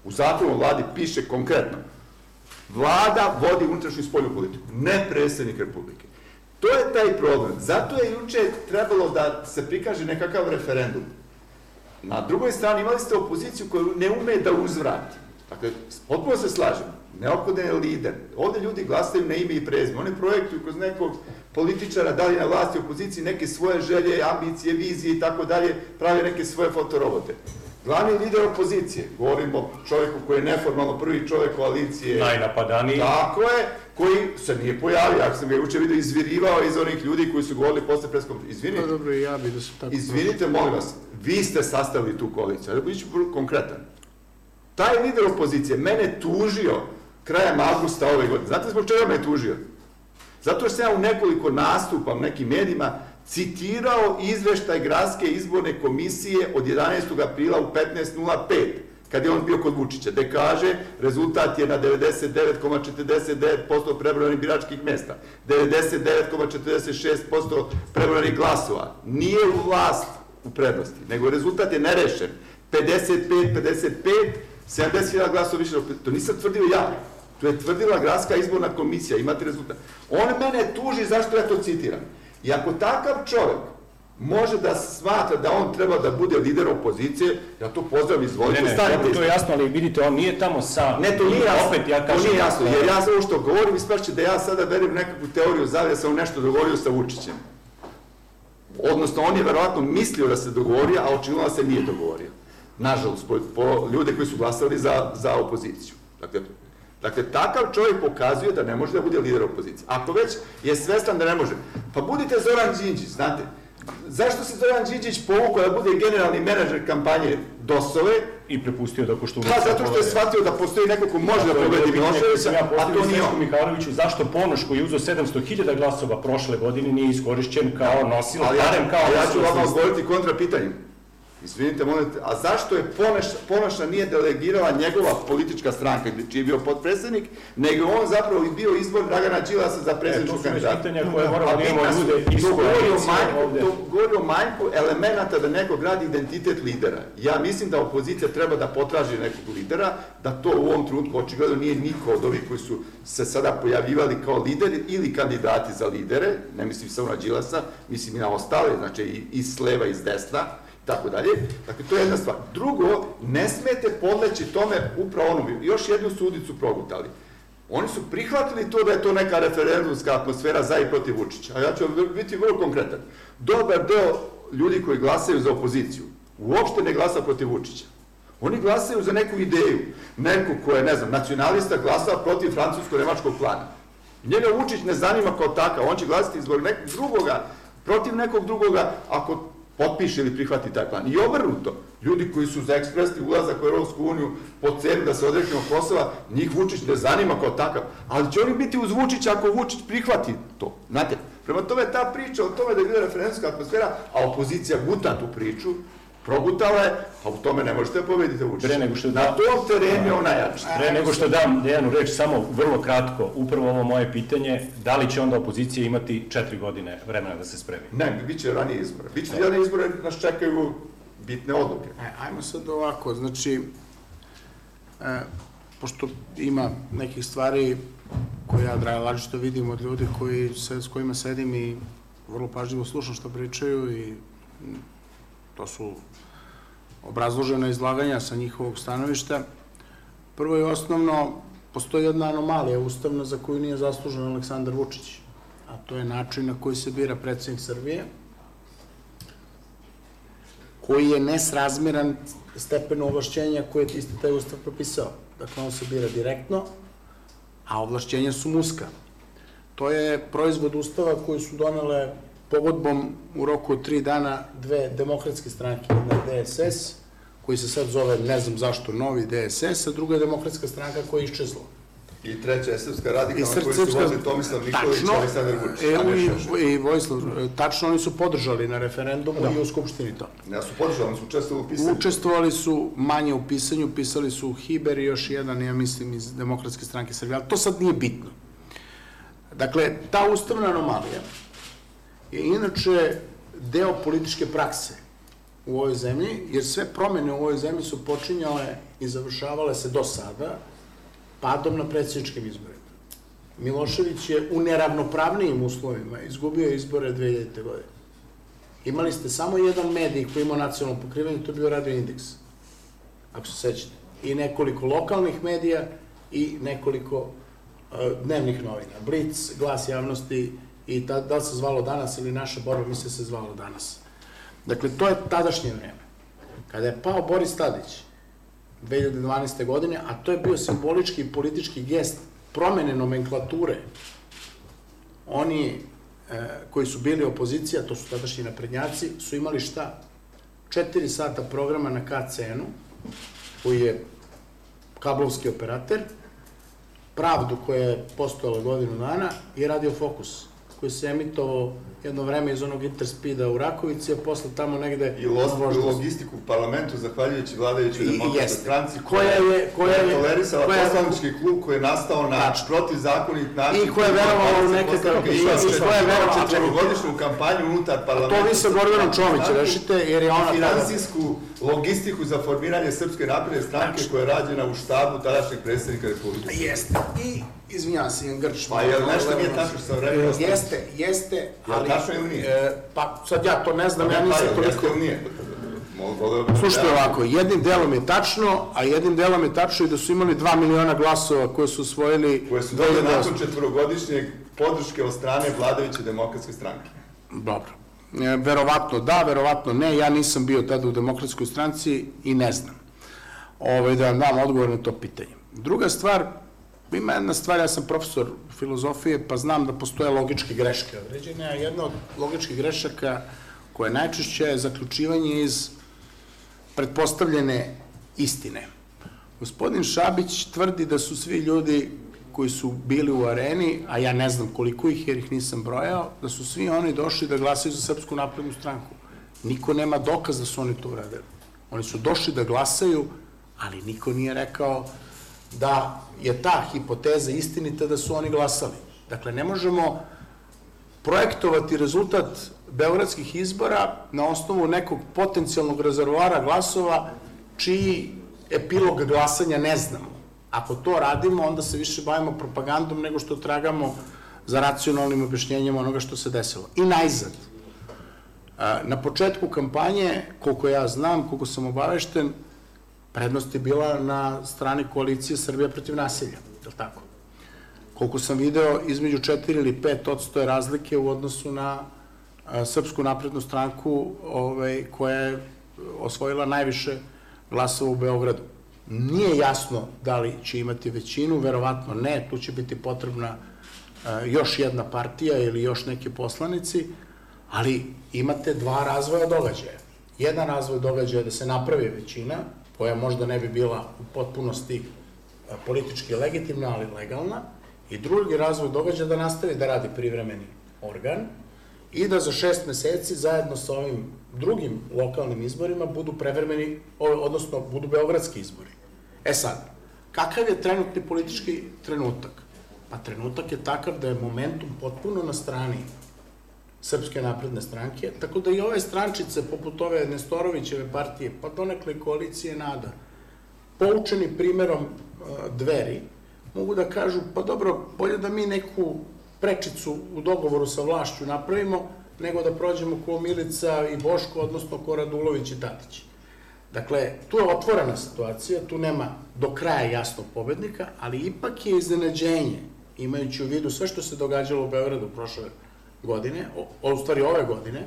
U zakonu o vladi piše konkretno, Vlada vodi unutrašnju i spoljnu politiku, ne predsjednik Republike. To je taj problem. Zato je juče trebalo da se prikaže nekakav referendum. Na drugoj strani imali ste opoziciju koja ne ume da uzvrati. Dakle, potpuno se slažem. Neophodan je lider. Ovde ljudi glasaju na ime i prezime. Oni projektuju kroz nekog političara, da li na vlasti, opoziciji, neke svoje želje, ambicije, vizije i tako dalje, prave neke svoje fotorobote. Glavni lider opozicije, govorimo o čovjeku koji je neformalno prvi čovjek koalicije, Najnapadaniji. tako je, koji se nije pojavio, ja sam ga juče vidio izvirivao iz onih ljudi koji su govorili posle preskom. Izvinite, Pa dobro, ja bi da se tako... izvinite, molim vas, vi ste sastavili tu koaliciju, ali biću vrlo konkretan. Taj lider opozicije mene tužio krajem avgusta ove godine. Znate zbog čega me tužio? Zato što sam ja u nekoliko nastupa u nekim medijima citirao izveštaj Gradske izborne komisije od 11. aprila u 15.05 kad je on bio kod Vučića, gde kaže rezultat je na 99,49% prebrojanih biračkih mesta, 99,46% prebrojanih glasova. Nije vlast u prednosti, nego rezultat je nerešen. 55-55, 70.000 glasova više, to nisam tvrdio ja, to je tvrdila gradska izborna komisija, imate rezultat. On mene tuži zašto ja to citiram. I ako takav čovjek može da smatra da on treba da bude lider opozicije, ja to pozdravim, Ne, izvolite, ne, stanite. dobro, to je jasno, ali vidite, on nije tamo sam. Ne, to nije jasno. Opet ja kažem... to nije jasno, jer ja ovo što govorim ispašće da ja sada verujem nekakvu teoriju zavlja sam nešto dogovorio sa Vučićem. Odnosno, on je verovatno mislio da se dogovorio, a očigledno da se nije dogovorio. Nažalost, po, po ljude koji su glasali za, za opoziciju. Dakle, Dakle, takav čovjek pokazuje da ne može da bude lider opozicije. Ako već je svestan da ne može, pa budite Zoran Đinđić, znate. Zašto se Zoran Đinđić povukao da bude generalni menadžer kampanje DOS-ove? I prepustio da Koštunica... Pa zato što je shvatio da postoji neko ko može da pobedi Miloševića, ja a to nije on. Mihajloviću, zašto Ponoš koji je uzeo 700.000 glasova prošle godine nije iskorišćen kao nosilac, Ali ja, barem kao a ja ću nosilac liste? odgovoriti kontra pitanjem. Izvinite, molim a zašto je Poneš, Ponoša nije delegirala njegova politička stranka, čiji je bio potpredsednik, nego on zapravo i bio izbor Dragana Đilasa za E, to predsjedničku su već kandidata. pitanja koje moramo da imamo su- ljude iz koalicije to govori o manjku elemenata da neko gradi identitet lidera. Ja mislim da opozicija treba da potraži nekog lidera, da to u ovom trenutku očigledno nije niko od ovih koji su se sada pojavljivali kao lideri ili kandidati za lidere, ne mislim samo na Đilasa, mislim i na ostale, znači i, i s leva i s desna, tako dalje. Dakle, to je jedna stvar. Drugo, ne smete podleći tome upravo ono, još jednu sudicu progutali. Oni su prihvatili to da je to neka referendumska atmosfera za i protiv Vučića. A ja ću biti vrlo konkretan. Dobar deo ljudi koji glasaju za opoziciju uopšte ne glasa protiv Vučića. Oni glasaju za neku ideju. Neko ko je, ne znam, nacionalista glasa protiv francusko-nemačkog plana. Njega Vučić ne zanima kao takav, on će glasiti zbog nekog drugoga, protiv nekog drugoga, ako potpiše ili prihvati taj plan. I obrnuto, ljudi koji su za ekspresni ulazak u Europsku uniju po cenu da se odreknemo Kosova, njih Vučić ne zanima kao takav, ali će oni biti uz Vučića ako Vučić prihvati to. Znate, prema tome ta priča o tome da je bila referendumska atmosfera, a opozicija guta tu priču, progutala je, a u tome ne možete da pobedite Vučića. Pre nego što Na tom terenu je on najjači. Pre nego što dam Dejanu reč, samo vrlo kratko, upravo ovo moje pitanje, da li će onda opozicija imati četiri godine vremena da se spremi? Ne, bit će ranije izbora. Biće ranije izbora, jer nas čekaju bitne odluke. E, ajmo sad ovako, znači, e, pošto ima nekih stvari koje ja drago što vidim od ljudi koji se, s kojima sedim i vrlo pažljivo slušam što pričaju i to su obrazložena izlaganja sa njihovog stanovišta. Prvo i osnovno, postoji jedna anomalija ustavna za koju nije zaslužen Aleksandar Vučić, a to je način na koji se bira predsednik Srbije, koji je nesrazmeran stepenu ovlašćenja koje je isti taj ustav propisao. Dakle, on se bira direktno, a ovlašćenja su muska. To je proizvod ustava koji su donele pogodbom u roku od tri dana dve demokratske stranke, jedna je DSS, koji se sad zove, ne znam zašto, novi DSS, a druga je demokratska stranka koja je iščezla. I treća je Srpska radikalna Srp- koju su Srpska- vodili Tomislav Nikolić i Aleksandar Vučić. e, i, i Vojislav, tačno oni su podržali na referendumu i u Skupštini to. Ja su podržali, oni su učestvovali u pisanju. Učestvovali su manje u pisanju, pisali su Hiber i još jedan, ja mislim, iz Demokratske stranke Srbije, ali to sad nije bitno. Dakle, ta ustavna anomalija je inače deo političke prakse u ovoj zemlji, jer sve promene u ovoj zemlji su počinjale i završavale se do sada padom na predsjedničkim izborima. Milošević je u neravnopravnijim uslovima izgubio izbore 2000. godine. Imali ste samo jedan medij koji imao nacionalno pokrivanje, to je bio Radio Indeks, ako se sećate. I nekoliko lokalnih medija i nekoliko uh, dnevnih novina. Blic, Glas javnosti i ta, da li se zvalo danas ili naša borba, misle da se zvalo danas. Dakle, to je tadašnje vreme. Kada je pao Boris Tadić 2012. godine, a to je bio simbolički i politički gest promene nomenklature, oni e, koji su bili opozicija, to su tadašnji naprednjaci, su imali šta? Četiri sata programa na KCN-u, koji je kablovski operater, Pravdu koja je postojala godinu dana i Radio Fokus, koji se emitovao jedno vreme iz onog Interspeeda u Rakovici, a posle tamo negde... I Voždovcu. logistiku u parlamentu, zahvaljujući vladajućoj demokratskoj stranci, Koja je- koja je- tolerisala koja poslanički klub koji je nastao na Tačno. protivzakonit način. I koja je verovala u nekakav- i- i koja je verovala- četvorogodišnju kampanju unutar parlamenta. To vi sa Gordanom Čomić Stranke rešite, jer je ona Finansijsku logistiku za formiranje Srpske napredne stranke Tačno. koja je rađena u štabu tadašnjeg predsjednika Republike. Jeste. I, izvinjavam se, jedan grč. Pa jel nešto nije tačno sa vremenom? Jeste, jeste, ali... tačno ili nije? E, pa sad ja to ne znam, ja Pa, nisam jel toliko... jeste ili nije? Da- Slušajte ovako, jednim delom je tačno, a jednim delom je tačno i da su imali 2 miliona glasova koje su osvojili... koje su dobili 2008. nakon četvorogodišnjeg podrške od strane vladajuće demokratske stranke. Dobro. E, verovatno da, verovatno ne, ja nisam bio tada u demokratskoj stranci i ne znam. Ove, da vam dam odgovor na to pitanje. Druga stvar, ima jedna stvar, ja sam profesor filozofije, pa znam da postoje logičke greške određene, a jedna od logičkih grešaka koja najčešće je zaključivanje iz pretpostavljene istine. Gospodin Šabić tvrdi da su svi ljudi koji su bili u areni, a ja ne znam koliko ih jer ih nisam brojao, da su svi oni došli da glasaju za Srpsku naprednu stranku. Niko nema dokaz da su oni to uradili. Oni su došli da glasaju, ali niko nije rekao da je ta hipoteza istinita da su oni glasali. Dakle, ne možemo projektovati rezultat beogradskih izbora na osnovu nekog potencijalnog rezervoara glasova čiji epilog glasanja ne znamo. Ako to radimo, onda se više bavimo propagandom nego što tragamo za racionalnim objašnjenjem onoga što se desilo. I najzad, na početku kampanje, koliko ja znam, koliko sam obavešten, prednost je bila na strani koalicije Srbija protiv nasilja, je li tako? Koliko sam video, između 4 ili 5 odstoje razlike u odnosu na Srpsku naprednu stranku ovaj, koja je osvojila najviše glasova u Beogradu. Nije jasno da li će imati većinu, verovatno ne, tu će biti potrebna još jedna partija ili još neki poslanici, ali imate dva razvoja događaja. Jedan razvoj događaja je da se napravi većina, koja možda ne bi bila u potpunosti politički legitimna, ali legalna, i drugi razvoj događaja da nastavi da radi privremeni organ i da za šest meseci zajedno sa ovim drugim lokalnim izborima budu prevremeni, odnosno budu beogradski izbori. E sad, kakav je trenutni politički trenutak? Pa trenutak je takav da je momentum potpuno na strani Srpske napredne stranke, tako da i ove strančice, poput ove Nestorovićeve partije, pa donekle koalicije NADA, poučeni primerom dveri, mogu da kažu, pa dobro, bolje da mi neku prečicu u dogovoru sa vlašću napravimo, nego da prođemo ko Milica i Boško, odnosno ko Radulović i Tatić. Dakle, tu je otvorena situacija, tu nema do kraja jasnog pobednika, ali ipak je iznenađenje, imajući u vidu sve što se događalo u Beogradu prošle godine, o, u stvari ove godine,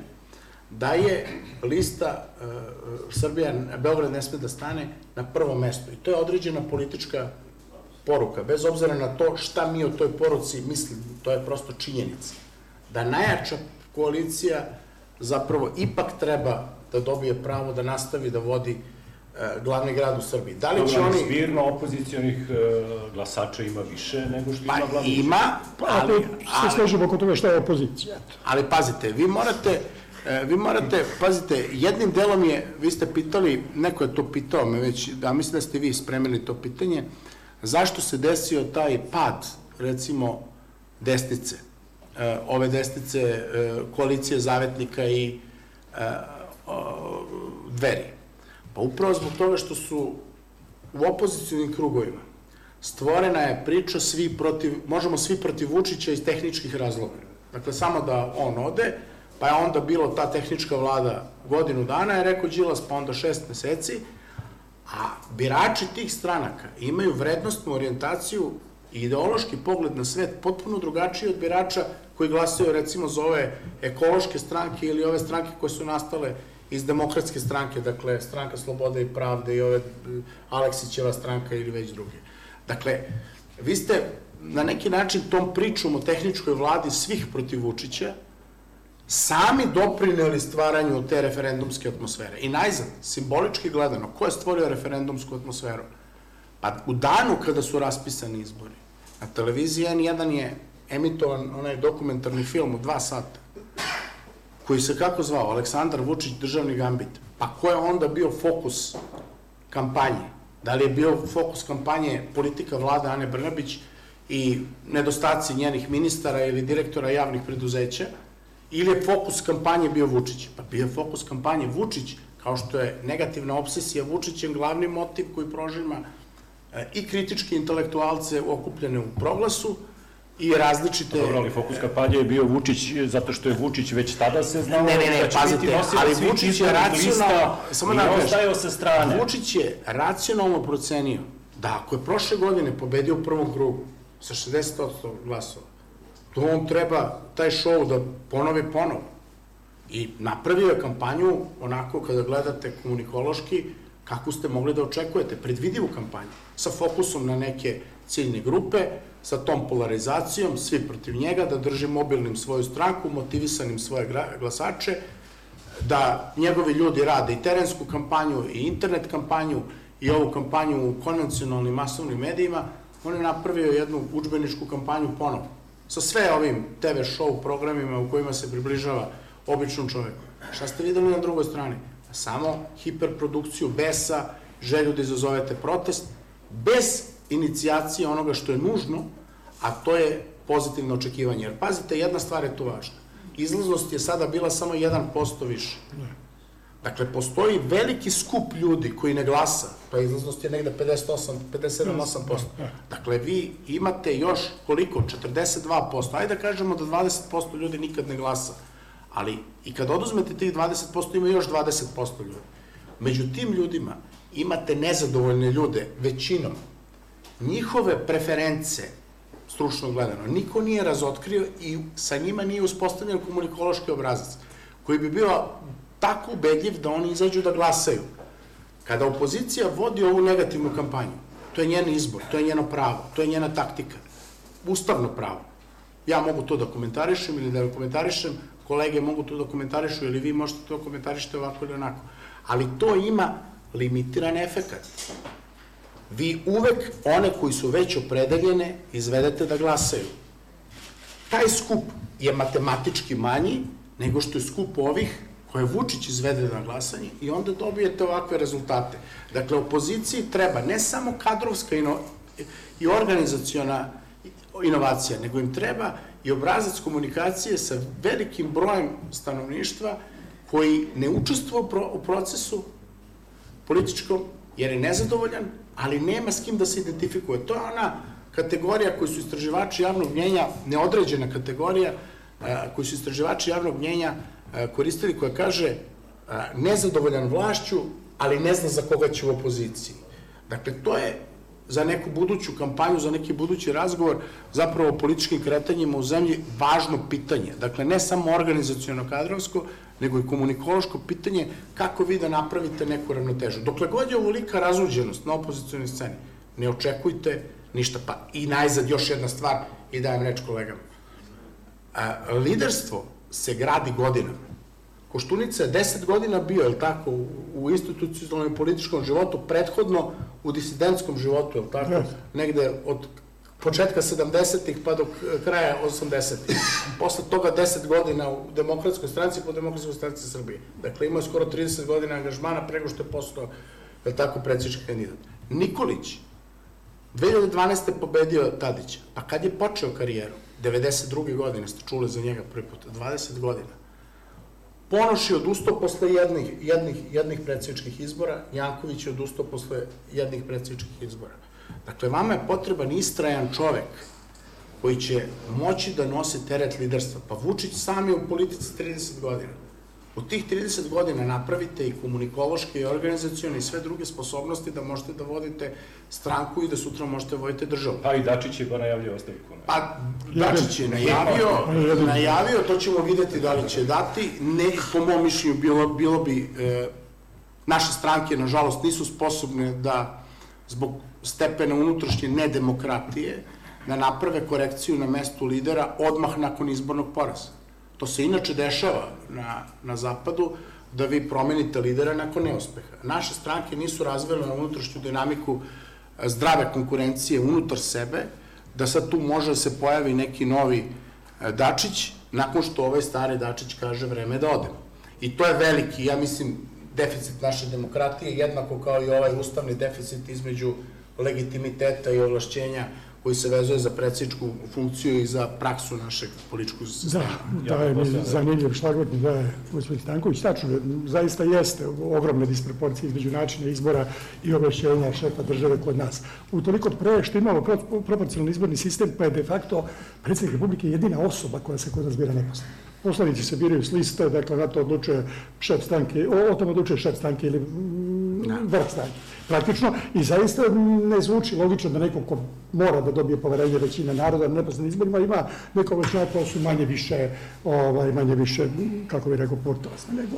da je lista uh, Srbija, Beograd ne sme da stane na prvo mesto. I to je određena politička poruka, bez obzira na to šta mi o toj poruci mislimo, to je prosto činjenica. Da najjača koalicija zapravo ipak treba da dobije pravo da nastavi da vodi glavni grad u Srbiji. Da li će oni... Zbirno opozicijonih e, glasača ima više nego što ima Pa glavni ima, Pa ali, ako se složimo oko toga šta je opozicija. ali pazite, vi morate, e, vi morate, pazite, jednim delom je, vi ste pitali, neko je to pitao me već, da mislim da ste vi spremili to pitanje, zašto se desio taj pad, recimo, desnice, e, ove desnice e, koalicije zavetnika i e, dveri? Pa upravo zbog toga što su u opozicijnim krugovima stvorena je priča svi protiv, možemo svi protiv Vučića iz tehničkih razloga. Dakle, samo da on ode, pa je onda bilo ta tehnička vlada godinu dana, je rekao Đilas, pa onda šest meseci, a birači tih stranaka imaju vrednostnu orijentaciju i ideološki pogled na svet potpuno drugačiji od birača koji glasaju recimo za ove ekološke stranke ili ove stranke koje su nastale iz demokratske stranke, dakle stranka Slobode i Pravde i ove Aleksićeva stranka ili već druge. Dakle, vi ste na neki način tom pričom o tehničkoj vladi svih protiv Vučića sami doprineli stvaranju te referendumske atmosfere. I najzad, simbolički gledano, ko je stvorio referendumsku atmosferu? Pa u danu kada su raspisani izbori, na televiziji N1 je emitovan onaj dokumentarni film u dva sata, koji se kako zvao, Aleksandar Vučić, državni gambit. Pa ko je onda bio fokus kampanje? Da li je bio fokus kampanje politika vlade Ane Brnabić i nedostaci njenih ministara ili direktora javnih preduzeća, ili je fokus kampanje bio Vučić? Pa bio je fokus kampanje Vučić, kao što je negativna obsesija Vučićem glavni motiv koji prožima e, i kritički intelektualce okupljene u proglasu, i različite... Dobro, ali fokus kampanje je bio Vučić, zato što je Vučić već tada se znao Ne, ne, ne, da će pazite, biti nosilac ali Vučić je racionalno- samo da sa strane. Vučić je racionalno procenio da ako je prošle godine pobedio u prvom krugu sa 60% glasova, to on treba taj šou da ponovi ponovo. I napravio je kampanju onako kada gledate komunikološki, kako ste mogli da očekujete, predvidivu kampanju, sa fokusom na neke ciljne grupe, sa tom polarizacijom, svi protiv njega, da drži mobilnim svoju stranku, motivisanim svoje glasače, da njegovi ljudi rade i terensku kampanju i internet kampanju i ovu kampanju u konvencionalnim masovnim medijima, on je napravio jednu učbeničku kampanju ponovo. Sa sve ovim TV show programima u kojima se približava običnom čoveku. Šta ste videli na drugoj strani? Samo hiperprodukciju besa, želju da izazovete protest, bez inicijacije onoga što je nužno, a to je pozitivno očekivanje. Jer pazite, jedna stvar je tu važna. Izlaznost je sada bila samo 1% više. Dakle, postoji veliki skup ljudi koji ne glasa, pa izlaznost je negde 58, 57-8%. Dakle, vi imate još koliko? 42%. Ajde da kažemo da 20% ljudi nikad ne glasa. Ali i kad oduzmete tih 20%, ima još 20% ljudi. Među tim ljudima imate nezadovoljne ljude, većinom. Njihove preference, stručno gledano, niko nije razotkrio i sa njima nije uspostavljen komunikološki obrazac, koji bi bio tako ubedljiv da oni izađu da glasaju. Kada opozicija vodi ovu negativnu kampanju, to je njen izbor, to je njeno pravo, to je njena taktika, ustavno pravo. Ja mogu to da komentarišem ili da ne komentarišem, kolege mogu to da komentarišu ili vi možete to komentarišete ovako ili onako. Ali to ima limitiran efekat. Vi uvek one koji su već opredeljene izvedete da glasaju. Taj skup je matematički manji nego što je skup ovih koje Vučić izvede na glasanje i onda dobijete ovakve rezultate. Dakle, opoziciji treba ne samo kadrovska ino, i organizaciona inovacija, nego im treba i obrazac komunikacije sa velikim brojem stanovništva koji ne učestvuje u pro- u procesu političkom, jer je nezadovoljan, ali nema s kim da se identifikuje. To je ona kategorija koju su istraživači javnog mnjenja, neodređena kategorija, a, koju su istraživači javnog mnjenja a, koristili, koja kaže a, nezadovoljan vlašću, ali ne zna za koga će u opoziciji. Dakle, to je za neku buduću kampanju, za neki budući razgovor, zapravo o političkim kretanjima u zemlji, važno pitanje. Dakle, ne samo organizacijono kadrovsko, nego i komunikološko pitanje kako vi da napravite neku ravnotežu. Dokle god je ovolika razuđenost na opozicijalnoj sceni, ne očekujte ništa. Pa i najzad još jedna stvar i dajem reč kolegama. A, liderstvo se gradi godinama. Koštunica je 10 godina bio, je li tako, u, u institucionalnom i političkom životu, prethodno u disidentskom životu, je li tako, Yes. negde od početka 70-ih pa do kraja 80-ih. Posle toga 10 godina u demokratskoj stranci po demokratskoj stranci Srbije. Dakle, imao je skoro 30 godina angažmana prego što je postao, je tako, predsjednički kandidat. Nikolić, 2012. pobedio Tadića. Pa kad je počeo karijeru? 92. godine ste čuli za njega prvi put. 20 godina. Ponoš je odustao posle jednih, jednih, jednih predsjedničkih izbora, Janković je odustao posle jednih predsjedničkih izbora. Dakle, vama je potreban istrajan čovek koji će moći da nosi teret liderstva. Pa Vučić sam je u politici 30 godina. U tih 30 godina napravite i komunikološke i organizacione i sve druge sposobnosti da možete da vodite stranku i da sutra možete vodite državu. Pa i Dačić je ba najavljio ostavku. ne? Pa, Dačić je najavio, najavio, to ćemo videti da li će dati. Ne, po mom mišljenju, bilo, bilo bi, e, naše stranke, nažalost, nisu sposobne da, zbog stepena unutrašnje nedemokratije, da naprave korekciju na mestu lidera odmah nakon izbornog poraza. To se inače dešava na, na zapadu, da vi promenite lidera nakon neuspeha. Naše stranke nisu razvele na unutrašnju dinamiku e, zdrave konkurencije unutar sebe, da sad tu može da se pojavi neki novi e, Dačić, nakon što ovaj stari Dačić kaže vreme da odemo. I to je veliki, ja mislim, deficit naše demokratije, jednako kao i ovaj ustavni deficit između legitimiteta i ovlašćenja koji se vezuje za predsjedničku funkciju i za praksu našeg političkog Da, sistema. taj mi postavljam. zanimljiv šlagvort da je gospodin Stanković. Tačno, zaista jeste ogromne disproporcije između načina izbora i oblašćenja šefa države kod nas. U toliko pre što imamo pro- proporcionalni izborni sistem, pa je de facto predsjednik Republike jedina osoba koja se kod nas bira neposredno. Poslanici se biraju s liste, dakle na to odlučuje šef stranke, o, o tom odlučuje šef stranke ili mm, vrh stranke. Praktično i zaista ne zvuči logično da neko ko mora da dobije poverenje većine naroda na neposrednim izborima ima neko većina koja su manje više, ovaj, manje više, kako bih rekao, portosne. Nego,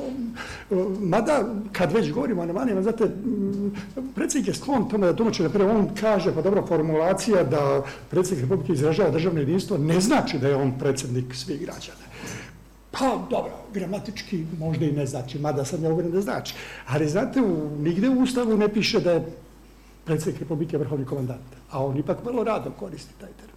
uh, mada, kad već govorimo o anemanijama, znate, m, predsjednik je sklon tome da tumače, na prvo on kaže, pa dobro, formulacija da predsjednik Republike izražava državno jedinstvo ne znači da je on predsjednik svih građana. Pa, dobro, gramatički možda i ne znači, mada sam ja uveren da znači. Ali, znate, u, nigde u Ustavu ne piše da je predsjednik Republike vrhovni komandant, a on ipak vrlo rado koristi taj termin.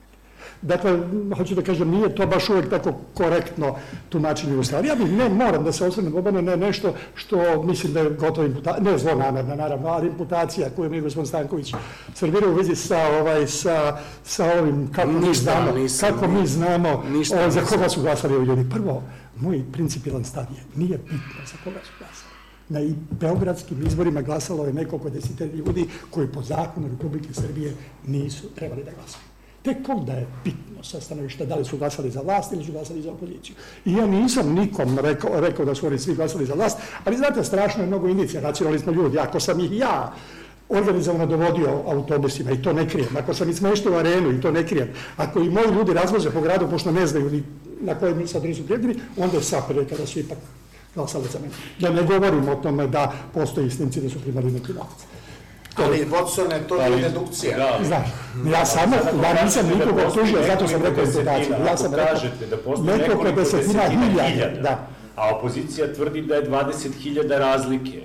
Dakle, hoću da kažem, nije to baš uvek tako korektno tumačenje Ustava. Ja bih, ne, moram da se osvrnem obane na nešto što mislim da je gotovo imputacija, ne zlonamerna naravno, ali imputacija koju mi gospodin Stanković servirao u vezi sa, ovaj, sa, sa ovim, kako mi Ništa znamo, nisam, kako mi znamo ništa o, za nisam. koga su glasali ovi ljudi. Prvo, moj principijelan stav je, nije bitno za koga su glasali. Na i beogradskim izborima glasalo je nekoliko desetelja ljudi koji po zakonu Republike Srbije nisu trebali da glasaju. Tek onda je bitno sa stanovišta da li su glasali za vlast ili su glasali za opoziciju. I ja nisam nikom rekao, rekao da su oni svi glasali za vlast, ali znate, strašno je mnogo indicija, racionalni smo ljudi. Ako sam ih ja organizovano dovodio autobusima i to ne krijem, ako sam ih smeštio u arenu i to ne krijem, ako i moji ljudi razvoze po gradu pošto ne znaju ni na koje mi sad nisu prijatelji, onda je sapere kada su ipak glasali za mene. Da ne govorim o tome da postoji snimci da su primali neki novac. Ali, Watsone, to je dedukcija. Da, Znaš, ja samo, ja nisam nikoga optužio, zato sam rekao imputaciju. Ja sam rekao, da postoji nekoliko desetina hiljada, da. a opozicija tvrdi da je 20.000 razlike.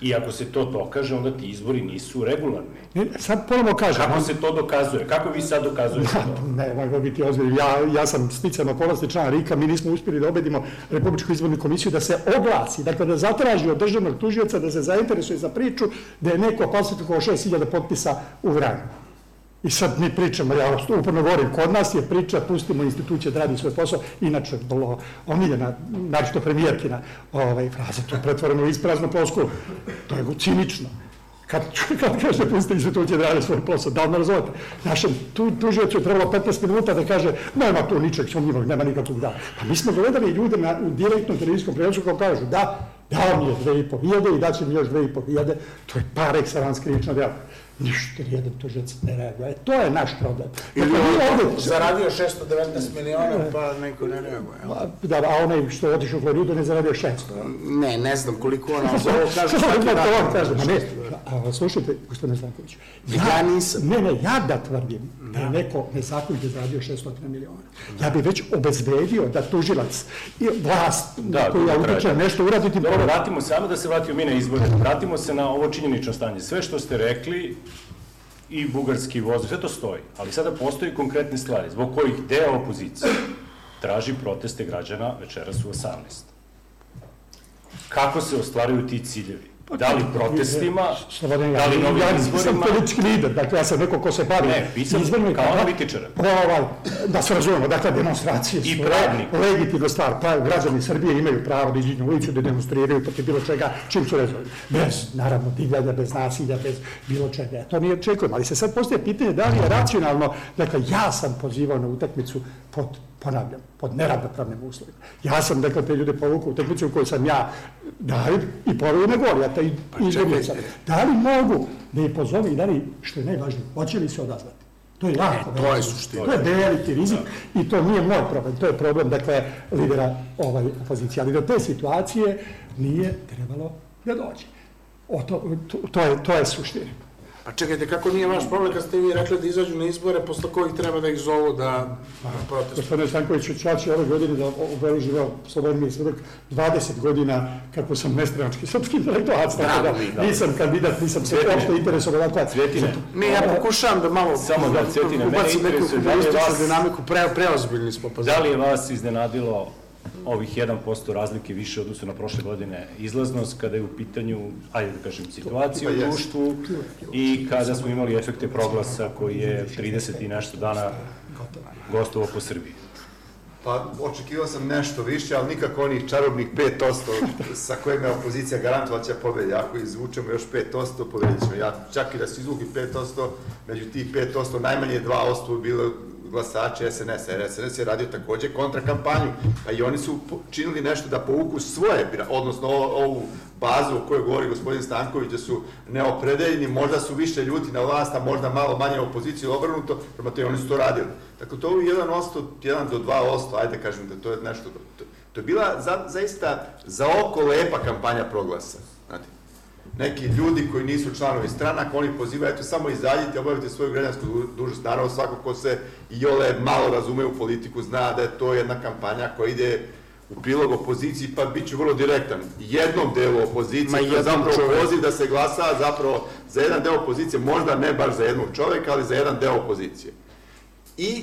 I ako se to dokaže, onda ti izbori nisu regularni. Ne, Sad ponovo kažem, Kako on- se to dokazuje? Kako vi sad dokazujete to? Ne, mogu biti ozbiljno. Ja, ja sam sticajem okolnosti član RIKA, mi nismo uspjeli da obedimo Republičku izbornu komisiju da se oglasi, dakle da zatraži od državnog tužioca da se zainteresuje za priču da je neko falsifikovao 6000 potpisa u Vranju. I sad mi pričamo, ja uporno govorim, kod nas je priča, pustimo institucije da radi svoj posao, inače vrlo omiljena, naročito premijerkina ovaj, fraza, to je pretvoreno u ispraznu plosku, to je cinično. Kad, kad kaže pusti institucije da rade svoj posao, da li me razumete? Našem tu, tužiocu je trebalo 15 minuta da kaže nema tu ničeg sumnjivog, nema nikakvog da. Pa mi smo gledali ljude na, u direktnom televizijskom prenosu kao kažu da, dao mi je dve i po hiljade i daće mi još dve i po hiljade, to je par excellence krivično djelo. Ništa, jedan tužilac ne reaguje. E, to je naš problem. Ili Dakle, on ovde- zaradio 619 miliona, pa neko ne reaguje. jel? A, Da, a onaj što je otišao u Floridu ne zaradio 600. Ne, ne znam koliko on, ali za ovo kaže Što svaki da to dan. kažem, a ne, a, slušajte, gospodine Stanković, Ja nisam. Ne, ne, ja da tvrdim da je neko nezakonito zaradio 600 miliona. Ja bi već obezbedio da tužilac i vlast Da, na koju ja to utičem nešto uraditi Dobro, vratimo se, samo da se vratimo mi na izbore. Vratimo se na ovo činjenično stanje. Sve što ste rekli i bugarski voz, sve to stoji. Ali sada postoji konkretne stvari, zbog kojih deo opozicije traži proteste građana večeras u 18. Kako se ostvaruju ti ciljevi? Da li protestima, Slobodan, da li novim ja izborima? politički lider, dakle ja sam neko ko se bavi Ne, pisam izborima kao tako- analitičar. Ovaj, da se razumemo, dakle demonstracije I su pravnik. le- legitimna stvar, pa građani Srbije imaju pravo da iđu na ulicu da demonstriraju protiv bilo čega, čim su rezovali. Bez, naravno, divljanja, bez nasilja, bez bilo čega. To nije očekujem, ali se sad postoje pitanje da li je racionalno, dakle ja sam pozivao na utakmicu pod ponavljam, pod neravnopravnim uslovima. Ja sam, dakle, te ljude povukao u utakmicu u kojoj sam ja, da li, i poruju ne govori, ja taj izgubio sam. Da li mogu da ih pozove i da li, što je najvažnije, hoće li se odazvati? To je jako to je suština. To je veliki rizik i to nije moj problem, to je problem, dakle, lidera ovaj, opozicije. Ali do te situacije nije trebalo da dođe. O to, to, to, je, to je suština. Pa čekajte, kako nije vaš problem kad ste vi rekli da izađu na izbore, posle kojih treba da ih zovu da da protestuju? Gospodine Stankoviću, ja ću ove godine da obeleživao slobodan mi svedok 20 godina kako sam nestranački srpski intelektualac, tako da da. nisam kandidat, nisam se uopšte interesovao. Dakle, Cvjetine. Ne, ja pokušavam da malo Samo da Cvjetine, mene ubacim neku interesuje da li je vas- dinamiku, pre, preozbiljni smo pa Da li je vas iznenadilo ovih 1% razlike više odnosu na prošle godine izlaznost kada je u pitanju, ajde da kažem, situacija u Pa društvu i kada smo imali efekte proglasa koji je 30 i nešto dana gostovao po Srbiji? Pa očekivao sam nešto više, ali nikako onih čarobnih 5% sa kojima je opozicija garantovala će pobedi. Ako izvučemo još 5%, pobedit ćemo. Ja, čak i da se izvuki 5%, među tih 5% najmanje 2% bi bilo glasači SNS-a, jer SNS je radio takođe kontrakampanju, pa i oni su činili nešto da povuku svoje, odnosno ovu bazu o kojoj govori gospodin Stanković, da su neopredeljeni, možda su više ljudi na vlast, a možda malo manje opoziciju obrnuto, prema to oni su to radili. Dakle, to je 1%, 1 do 2%, ajde kažem da to je nešto, to, to je bila za, zaista za oko lepa kampanja proglasa, neki ljudi koji nisu članovi stranaka, oni pozivaju, eto, samo izađite, obavite svoju građansku du- dužnost. Naravno, svako ko se i ole malo razume u politiku zna da je to jedna kampanja koja ide u prilog opoziciji, pa bit ću vrlo direktan. Jednom delu opozicije, Ma to je jednom zapravo poziv da se glasa zapravo za jedan deo opozicije, možda ne baš za jednog čoveka, ali za jedan deo opozicije. I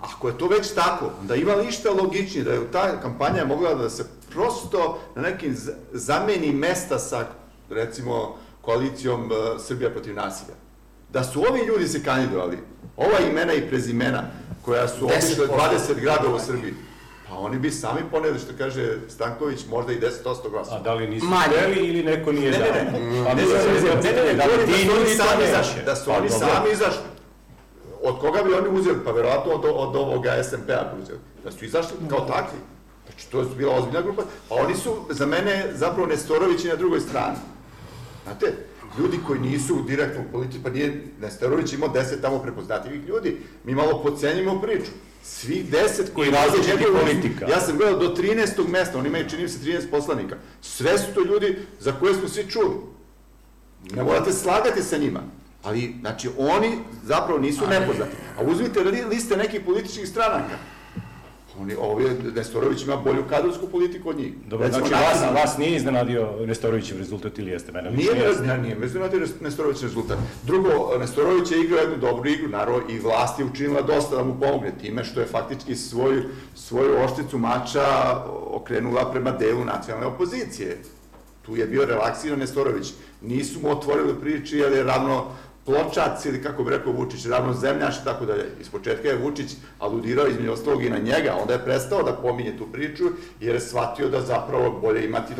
ako je to već tako, da ima li išta logičnije, da je ta kampanja mogla da se prosto na nekim zameni mesta sa, recimo, koalicijom uh, Srbija protiv nasilja. Da su ovi ljudi se kandidovali, ova imena i prezimena, koja su 10% obišle 20 gradova u Srbiji, pa oni bi sami poneli, što kaže Stanković, možda i 10% glasova. A da li nisu Manje. hteli ili neko nije Ne, dao? ne, ne. Pa Ne, mislim, ne, ne, ne, ne, ne, da li govorim ti da su oni ljudi sami izašli, da su Pa oni sami izašli. Od koga bi oni uzeli? Pa verovatno od, od ovoga SMP-a bi uzeli. Da su izašli kao takvi. Znači, to je bila ozbiljna grupa. Pa oni su, za mene, zapravo Nestorovići na drugoj strani. Znate, ljudi koji nisu u politici, pa nije, Nestorović imao deset tamo prepoznatljivih ljudi, mi malo pocenjimo priču. Svih deset koji I različitih raze njegovu- politika. Ja sam gledao do 13. mesta, oni imaju, čini se, 13 poslanika. Sve su to ljudi za koje smo svi čuli. Ne morate slagati sa njima. Ali, znači, oni zapravo nisu nepoznati. A uzmite li- liste nekih političkih stranaka. Oni, ovi, Nestorović ima bolju kadrovsku politiku od njih. Dobro, Recimo, znači vas, nacionalna- vas nije iznenadio Nestorovićev rezultat ili jeste mene? Nije jeste. ne, nije me iznenadio Nestorović rezultat. Drugo, Nestorović je igrao jednu dobru igru, naravno i vlast je učinila dosta da mu pomogne time što je faktički svoju, svoju ošticu mača okrenula prema delu nacionalne opozicije. Tu je bio relaksiran Nestorović. Nisu mu otvorili priči jer je ravno pločac ili kako bi rekao Vučić, ravno zemljaš i tako dalje. Iz početka je Vučić aludirao između ostalog i na njega, onda je prestao da pominje tu priču jer je shvatio da zapravo bolje imati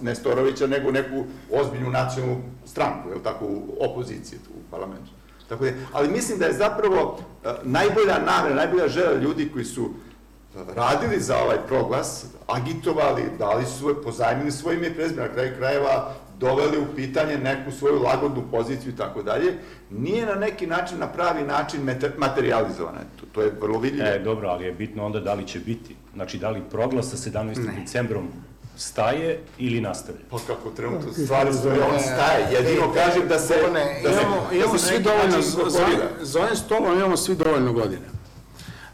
Nestorovića nego neku ozbiljnu nacionalnu stranku, je tako, u opoziciji u parlamentu. Tako da, ali mislim da je zapravo e, najbolja namera, najbolja želja ljudi koji su e, radili za ovaj proglas, agitovali, dali su pozajmili svoje ime i krajeva doveli u pitanje neku svoju lagodnu poziciju i tako dalje, nije na neki način, na pravi način materializovana. To, to je vrlo vidljivo. E, dobro, ali je bitno onda da li će biti. Znači, da li proglas sa 17. decembrom staje ili nastavlja? Pa kako trenutno stvari stoje, on staje. Jedino kažem da se... Ne, da se, imamo, da imamo svi dovoljno, za, ovim stolom imamo svi dovoljno godina.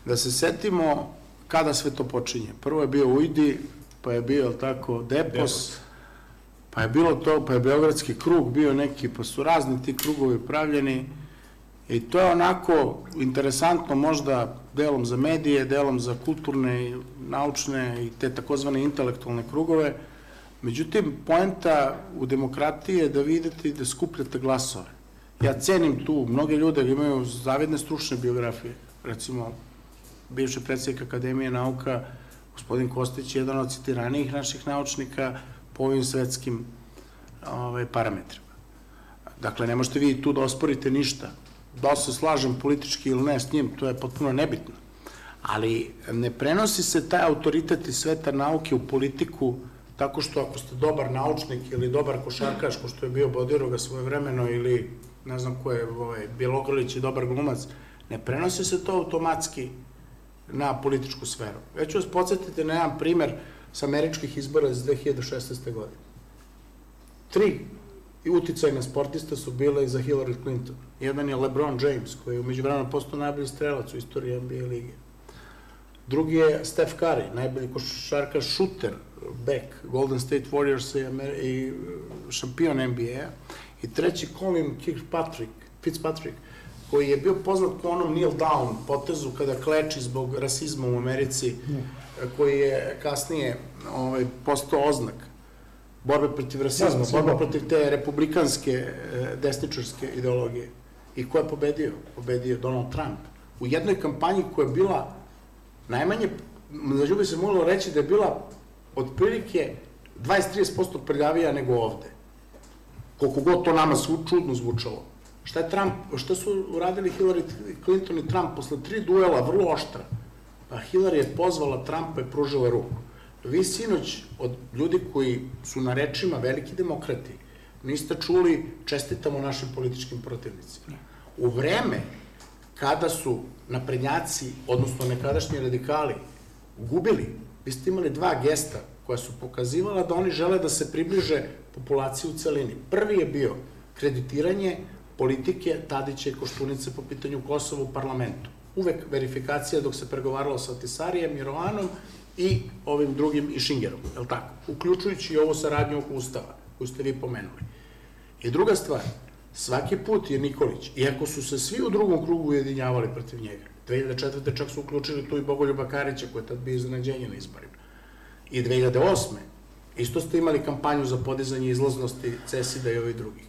Da se setimo kada sve to počinje. Prvo je bio Ujdi, pa je bio, tako, Depos, Depos. Pa je bilo to, pa je Beogradski krug bio neki, pa su razni ti krugovi pravljeni i to je onako interesantno možda delom za medije, delom za kulturne, i naučne i te takozvane intelektualne krugove, Međutim, poenta u demokratiji je da vidite i da skupljate glasove. Ja cenim tu mnoge ljude imaju zavidne stručne biografije. Recimo, bivši predsjednik Akademije nauka, gospodin Kostić je jedan od citiranijih naših naučnika po ovim svetskim ovaj, parametrima. Dakle, ne možete vi tu da osporite ništa. Da li se slažem politički ili ne s njim, to je potpuno nebitno. Ali ne prenosi se taj autoritet iz sveta nauke u politiku tako što ako ste dobar naučnik ili dobar košarkaš, ko što je bio Bodiroga svoje vremeno ili ne znam ko je ovaj, Bjelogrlić i dobar glumac, ne prenosi se to automatski na političku sferu. Ja ću vas podsjetiti na jedan primer sa američkih izbora iz 2016. godine. Tri uticajna sportista su bile i za Hillary Clinton. Jedan je LeBron James, koji je umeđu vremena postao najbolji strelac u istoriji NBA lige. Drugi je Steph Curry, najbolji košarkaš šuter, back, Golden State Warriors i, Amer i uh, šampion NBA-a. I treći Colin Kirkpatrick, Fitzpatrick, koji je bio poznat po onom kneel down potezu kada kleči zbog rasizma u Americi, koji je kasnije ovaj, postao oznak borbe protiv rasizma, Da, da, borba da. protiv te republikanske e, desničarske ideologije. I ko je pobedio? Pobedio Donald Trump. U jednoj kampanji koja je bila najmanje, među bi se moglo reći da je bila otprilike 20-30% prljavija nego ovde. Koliko god to nama svu čudno zvučalo. Šta je Trump, šta su uradili Hillary Clinton i Trump posle tri duela, vrlo oštra? Pa Hillary je pozvala Trumpa i pružila ruku. Vi sinoć od ljudi koji su na rečima veliki demokrati, niste čuli čestitamo našim političkim protivnicima. U vreme kada su naprednjaci, odnosno nekadašnji radikali, gubili, vi ste imali dva gesta koja su pokazivala da oni žele da se približe populaciji u celini. Prvi je bio kreditiranje politike Tadića i Koštunice po pitanju Kosova u parlamentu. Uvek verifikacija dok se pregovaralo sa Tisarijem, Mirovanom i ovim drugim i Šingerom, je li tako? Uključujući i ovo saradnju oko Ustava, koju ste vi pomenuli. I druga stvar, svaki put je Nikolić, iako su se svi u drugom krugu ujedinjavali protiv njega, 2004. čak su uključili tu i Bogoljuba Karića, koji je tad bio iznenađenje na izborima. I 2008. isto ste imali kampanju za podizanje izlaznosti Cesida i ovih drugih.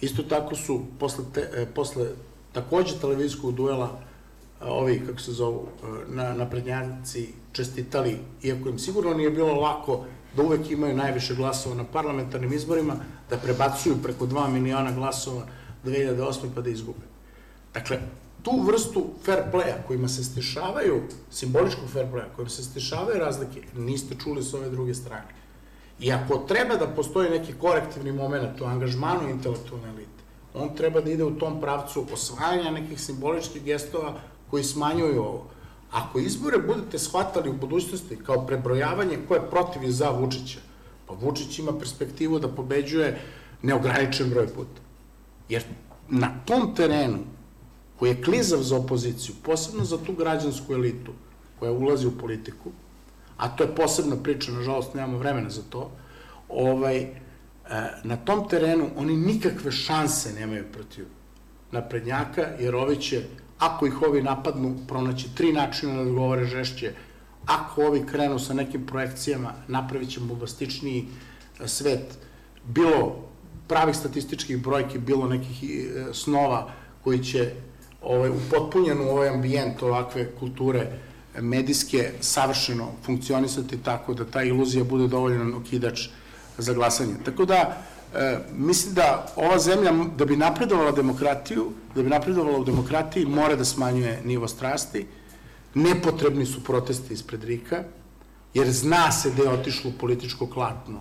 Isto tako su posle, te, e, posle takođe televizijskog duela a, ovi, kako se zovu, e, na, naprednjaci čestitali, iako im sigurno nije bilo lako da uvek imaju najviše glasova na parlamentarnim izborima, da prebacuju preko 2 miliona glasova 2008. pa da izgube. Dakle, tu vrstu fair playa kojima se stišavaju, simboličkog fair playa kojima se stišavaju razlike, niste čuli s ove druge strane. I ako treba da postoji neki korektivni moment u angažmanu intelektualne elite, on treba da ide u tom pravcu osvajanja nekih simboličkih gestova koji smanjuju ovo. Ako izbore budete shvatali u budućnosti kao prebrojavanje ko je protiv i za Vučića, pa Vučić ima perspektivu da pobeđuje neograničen broj puta. Jer na tom terenu, koji je klizav za opoziciju, posebno za tu građansku elitu koja ulazi u politiku, a to je posebna priča, nažalost nemamo vremena za to, ovaj, e, na tom terenu oni nikakve šanse nemaju protiv naprednjaka, jer ovi će, ako ih ovi napadnu, pronaći tri načina da odgovore žešće, ako ovi krenu sa nekim projekcijama, napravit će bombastičniji svet, bilo pravih statističkih brojki, bilo nekih e, snova koji će ovaj, upotpunjen u ovaj ambijent ovakve kulture medijske savršeno funkcionisati tako da ta iluzija bude dovoljan okidač za glasanje. Tako da, e, mislim da ova zemlja, da bi napredovala demokratiju, da bi napredovala u demokratiji, mora da smanjuje nivo strasti, nepotrebni su protesti ispred Rika, jer zna se da je otišlo političko klatno.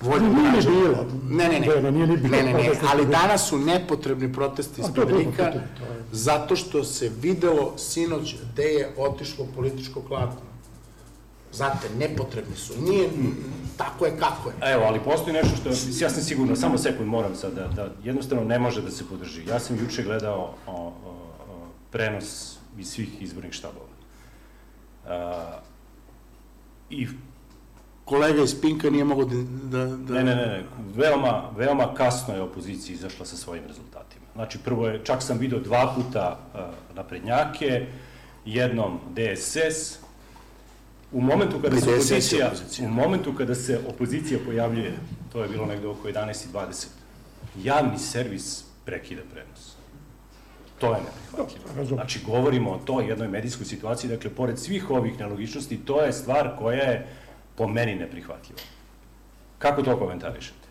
Volju nije ni bilo. Ne, ne, ne. Bojana, nije ni bilo ne, ne, ne, protesta ali danas su nepotrebni protesti ispred drugo Rika, zato što se videlo sinoć gde je otišlo političko klatno. Znate, nepotrebni su. Nije, tako je kako je. Evo, ali postoji nešto što, ja sam sigurno, samo sekund moram sad, da, da jednostavno ne može da se podrži. Ja sam juče gledao o, o, o, prenos iz svih izbornih štabova. A, I Kolega iz Pinka nije mogao da... da, da... Ne, ne, ne, ne, veoma, veoma kasno je opozicija izašla sa svojim rezultatima. Znači, prvo je, čak sam video dva puta uh, naprednjake, jednom DSS, u momentu kada se opozicija, opozicija. u momentu kada se opozicija pojavljuje, to je bilo negde oko 11.20, javni servis prekida prenos. To je neprihvatljivo. razumem. Znači, govorimo o toj jednoj medijskoj situaciji, dakle, pored svih ovih nelogičnosti, to je stvar koja je po meni neprihvatljiva. Kako to komentarišete?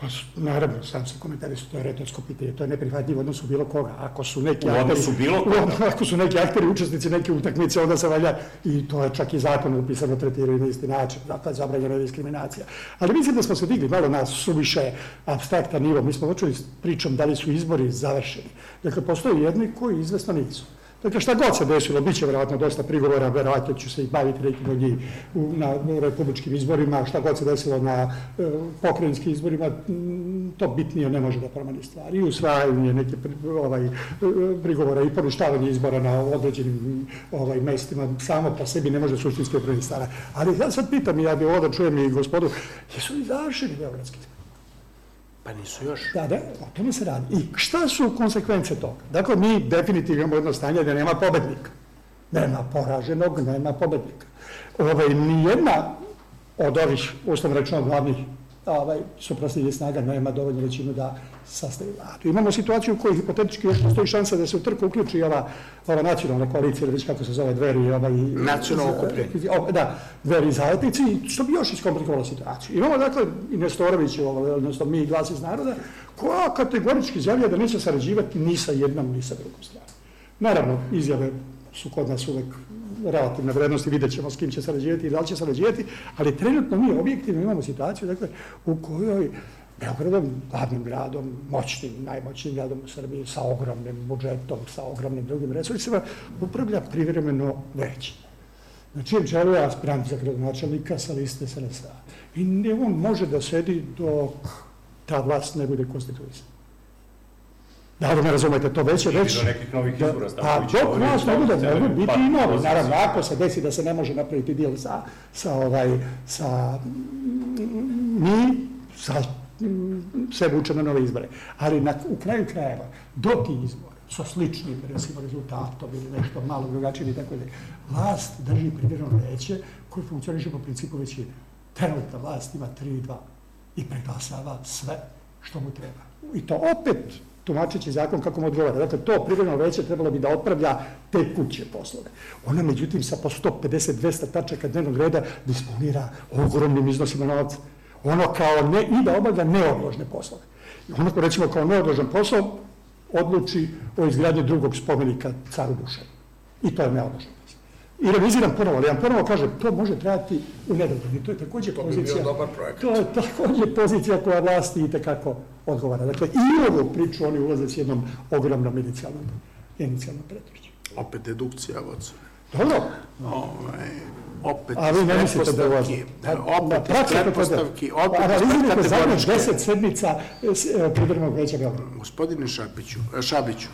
Pa, naravno, sam se komentarisao, to je retorsko pitanje, to je neprihvatljivo u odnosu bilo koga. Ako su neki U odnosu akteri- bilo koga. Ako su neki akteri učesnici neke utakmice, onda se valja, i to je čak i zakon upisano, tretiraju na isti način, zato je zabranjena diskriminacija. Ali mislim da smo se digli malo na suviše abstraktan nivo. Mi smo počeli s pričom da li su izbori završeni. Dakle, postoje jedni koji izvesno nisu. Dakle, šta god se desilo, bit će verovatno dosta prigovora, verovatno ću se i baviti nekim od njih na republičkim izborima, šta god se desilo na e, pokrajinskim izborima, m, to bitnije ne može da promeni stvari. I usvajanje neke ovaj, e, prigovora i poništavanje izbora na određenim ovaj, mestima samo po sebi ne može suštinski promeniti stvari. Ali ja sad pitam, ja bih ovo da čujem i gospodu, jesu li završeni beogradski izbori? Pa nisu još. Da, da, o tome se radi. I šta su konsekvence toga? Dakle, mi definitivno imamo jedno stanje da nema pobednika. Nema poraženog, nema pobednika. Ovaj, nijedna od ovih, uslovno rečeno, glavnih ovaj, suprotstavlje snaga nema dovoljnu većinu da sastavi vladu. Imamo situaciju u kojoj hipotetički još postoji šansa da se u trku uključi ova, ova nacionalna koalicija, ili već kako se zove, dveri, ovaj, Nacionalno okupljenje. da, dveri i zavetnici, što bi još iskomplikovalo situaciju. Imamo dakle i Nestorović, ovaj, odnosno mi i glas iz naroda, koja kategorički izjavlja da neće sarađivati ni sa jednom, ni sa drugom stranom. Naravno, izjave su kod nas uvek relativne vrednosti, vidjet ćemo s kim će sarađivati i da li će sarađivati, ali trenutno mi objektivno imamo situaciju dakle, u kojoj Beogradom, glavnim gradom, moćnim, najmoćnijim gradom u Srbiji, sa ogromnim budžetom, sa ogromnim drugim resursima, upravlja privremeno veće. Na čijem čelu je aspirant za gradonačelnika sa liste SNS-a. I on može da sedi dok ta vlast ne bude konstituisana. Da li me razumete, to već je već... do nekih novih Da, izbora, Pa Stanković dok o ne bude, mogu biti pa, i novi. Naravno, ako se desi da se ne može napraviti deal sa, sa, ovaj, sa mi, sa mm, sve vuče na nove izbore. Ali na, u kraju krajeva, do tih izbora, sa sličnim, recimo, rezultatom ili nešto malo drugačije i tako dalje, vlast drži primjerno veće koje funkcioniše po principu većine. Trenutna vlast ima 3-2 i preglasava sve što mu treba. I to opet tumačeći zakon kako mu odgovara. Dakle, to privremeno veće trebalo bi da otpravlja te kuće poslove. Ona, međutim, sa po 150-200 tačaka dnevnog reda disponira ogromnim iznosima novca. Ono kao ne, i da obavlja neodložne poslove. I ono ko recimo kao neodložan posao odluči o izgradnji drugog spomenika caru Dušanu. I to je neodložan posao. I reviziram ponovo, ali ja vam ponovo kažem, to može trajati u nedogled. I to je takođe To bi bio pozicija... dobar projekat. To je takođe pozicija koja vlasti i tekako odgovara. Dakle, i u ovu priču oni ulaze s jednom ogromnom inicijalnom, inicijalnom pretvrću. Opet dedukcija, vocu. Dobro, Ovaj, opet a vi ne mislite da ovo... pretpostavki, opet iz praksa pretpostavki, opet iz analizirajte zadnjih deset sedmica e, privremenog veća Beograda. Gospodine Šapiću, Šabiću,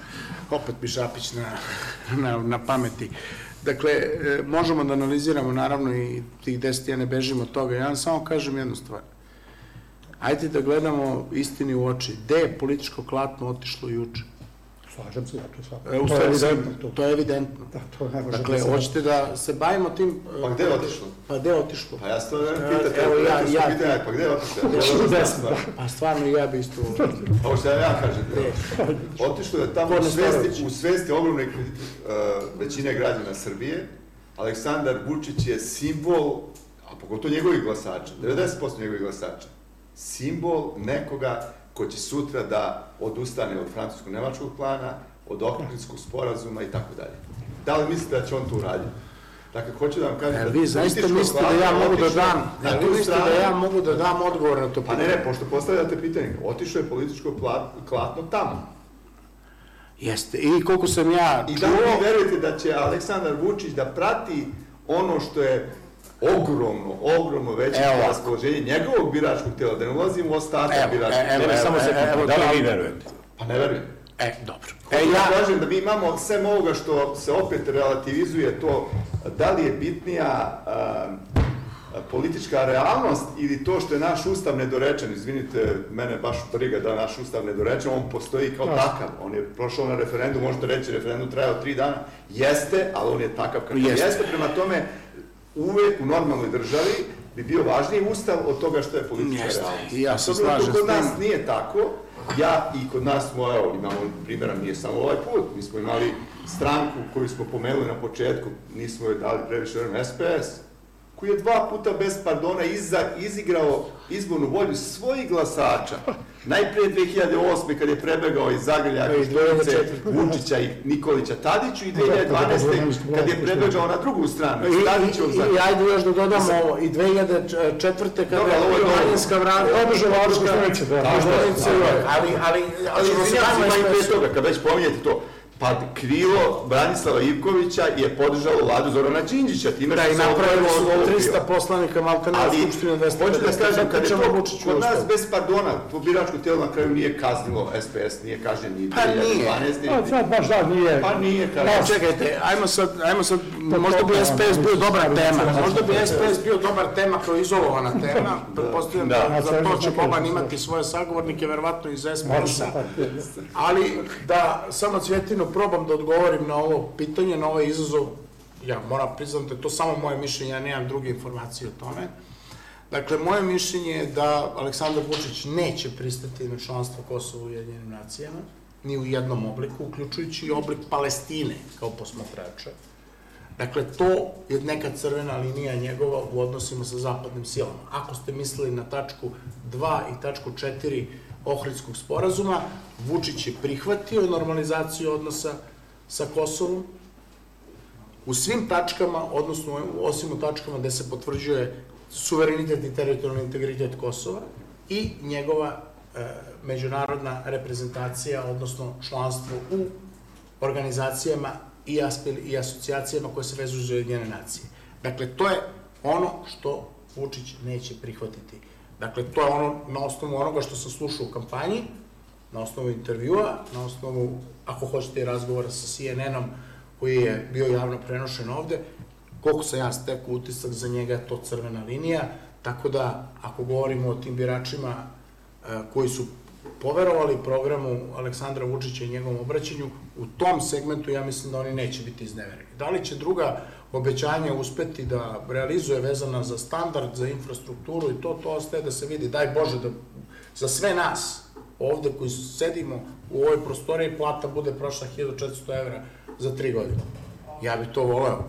opet mi Šapić na, na, na pameti. Dakle, e, možemo da analiziramo naravno i tih deset, ja ne bežim od toga. Ja vam samo kažem jednu stvar. Ajde da gledamo istini u oči. Gde je političko klatno otišlo juče? Slažem se, dakle, svakako. E, to je stvari, evidentno. To, to je evidentno. da, to ne može Dakle, da se... hoćete da se bavimo tim... e, Pa gde je otišlo? Pa gde je otišlo? Pa ja to ne Evo, pitate, evo, ja- ja, ja- pitanje, pa gde je otišlo? Desno, da. Pa stvarno i ja bi isto... Ovo što ja kažem, otišlo je tamo u svesti, u svesti ogromne uh, većine građana Srbije. Aleksandar Vučić je simbol, a pogotovo njegovih glasača, 90% njegovih glasača, simbol nekoga ko će sutra da odustane od francusko-nemačkog plana, od Ohridskog sporazuma i tako dalje. Da li mislite da će on to uraditi? Dakle, hoću da vam kažem... E, da vi zaista političko mislite da ja mogu da dam, da vi mislite da ja mogu da dam odgovor na to Pa ne, ne, pošto postavljate pitanje, otišlo je političko pla- klatno tamo. Jeste, i koliko sam ja I da li čuo, vi verujete da će Aleksandar Vučić da prati ono što je ogromno, ogromno veće Evo raspoloženje njegovog biračkog tela, da ne ulazim u ostatak Evo, biračkog e, evo, tela. Ne, samo evo, sekundu, evo, da li vi verujete? Pa ne verujem. e, dobro. E, E, ja ja, kažem da mi imamo, sem ovoga što se opet relativizuje to, da li je bitnija a, a, politička realnost ili to što je naš ustav nedorečen, izvinite, mene baš briga da naš ustav nedorečen, on postoji kao Jasno. takav, on je prošao na referendum, možete reći referendum trajao tri dana, jeste, ali on je takav kakav Jeste. jeste, prema tome uvek u normalnoj državi bi bio važniji ustav od toga što je politička realnost. i ja se da slažem kod nas nije tako, ja i kod nas smo, evo, imamo primjera, nije samo ovaj put, mi smo imali stranku koju smo pomenuli na početku, nismo joj dali previše vremena, SPS, koji je dva puta bez pardona iza, izigrao izbornu volju svojih glasača. Najprije 2008. kad je prebegao iz Zagrlja, I 2004. Vučića i Nikolića Tadiću i Da, da, da, 2012. kad je da, da, prebegao na drugu stranu, i, i, i, Zagrlja. ajde još da dodamo ovo, i 2004. kada je ali ovo je bio dobro. manjinska vrana, održava Koštunice, Koštunice, da. da, Koštunice, ali, ali, ali, Ali ćemo se izvinjam se, tamo pa i pre SPS-u. toga, kad već pominjete to, pa krilo Branislava Ivkovića je podržalo vladu Zorana Đinđića, time Da, i od 300 Olupija. poslanika, malte na Ali, Skupštinu 250. hoću da kažem, kad je to kod nas bez pardona, to biračko tijelo na kraju nije kaznilo SPS, nije kažnjen ni Pa nije. 2012. Pa, sad baš da, nije... Pa nije Pa kažnjen. čekajte, ajmo sad, ajmo sad, možda bi SPS bio dobra to- tema, možda bi SPS bio dobar tema kao izolovana tema, pretpostavljam da, Da. za to će Da. Boban imati svoje sagovornike, verovatno iz SPS-a. Pa, Ali da samo cvjetino probam da odgovorim na ovo pitanje, na ovaj izazov, ja moram priznati da je to samo moje mišljenje, ja nemam druge informacije o tome. Dakle, moje mišljenje je da Aleksandar Vučić neće pristati na članstvo Kosova u Ujedinjenim nacijama, ni u jednom obliku, uključujući i oblik Palestine kao posmatrača. Dakle, to je neka crvena linija njegova u odnosima sa zapadnim silama. Ako ste mislili na tačku 2 i tačku 4 Ohridskog sporazuma, Vučić je prihvatio normalizaciju odnosa sa Kosovom, u svim tačkama, odnosno osim u tačkama gde se potvrđuje suverenitet i teritorijalni integritet Kosova i njegova e, međunarodna reprezentacija, odnosno članstvo u organizacijama i, aspil, i asocijacijama koje se vezuju za Ujedinjene nacije. Dakle, to je ono što Vučić neće prihvatiti. Dakle, to je ono na osnovu onoga što sam slušao u kampanji, na osnovu intervjua, na osnovu, ako hoćete, razgovora sa CNN-om, koji je bio javno prenošen ovde, koliko sam ja stekao utisak za njega je to crvena linija, tako da ako govorimo o tim biračima e, koji su poverovali programu Aleksandra Vučića i njegovom obraćanju, u tom segmentu ja mislim da oni neće biti iznevereni. Da li će druga obećanja uspeti da realizuje vezana za standard, za infrastrukturu i to, to ostaje da se vidi. Daj Bože da za sve nas ovde koji sedimo u ovoj prostoriji plata bude prošla 1400 evra za tri godine. Ja bih to voleo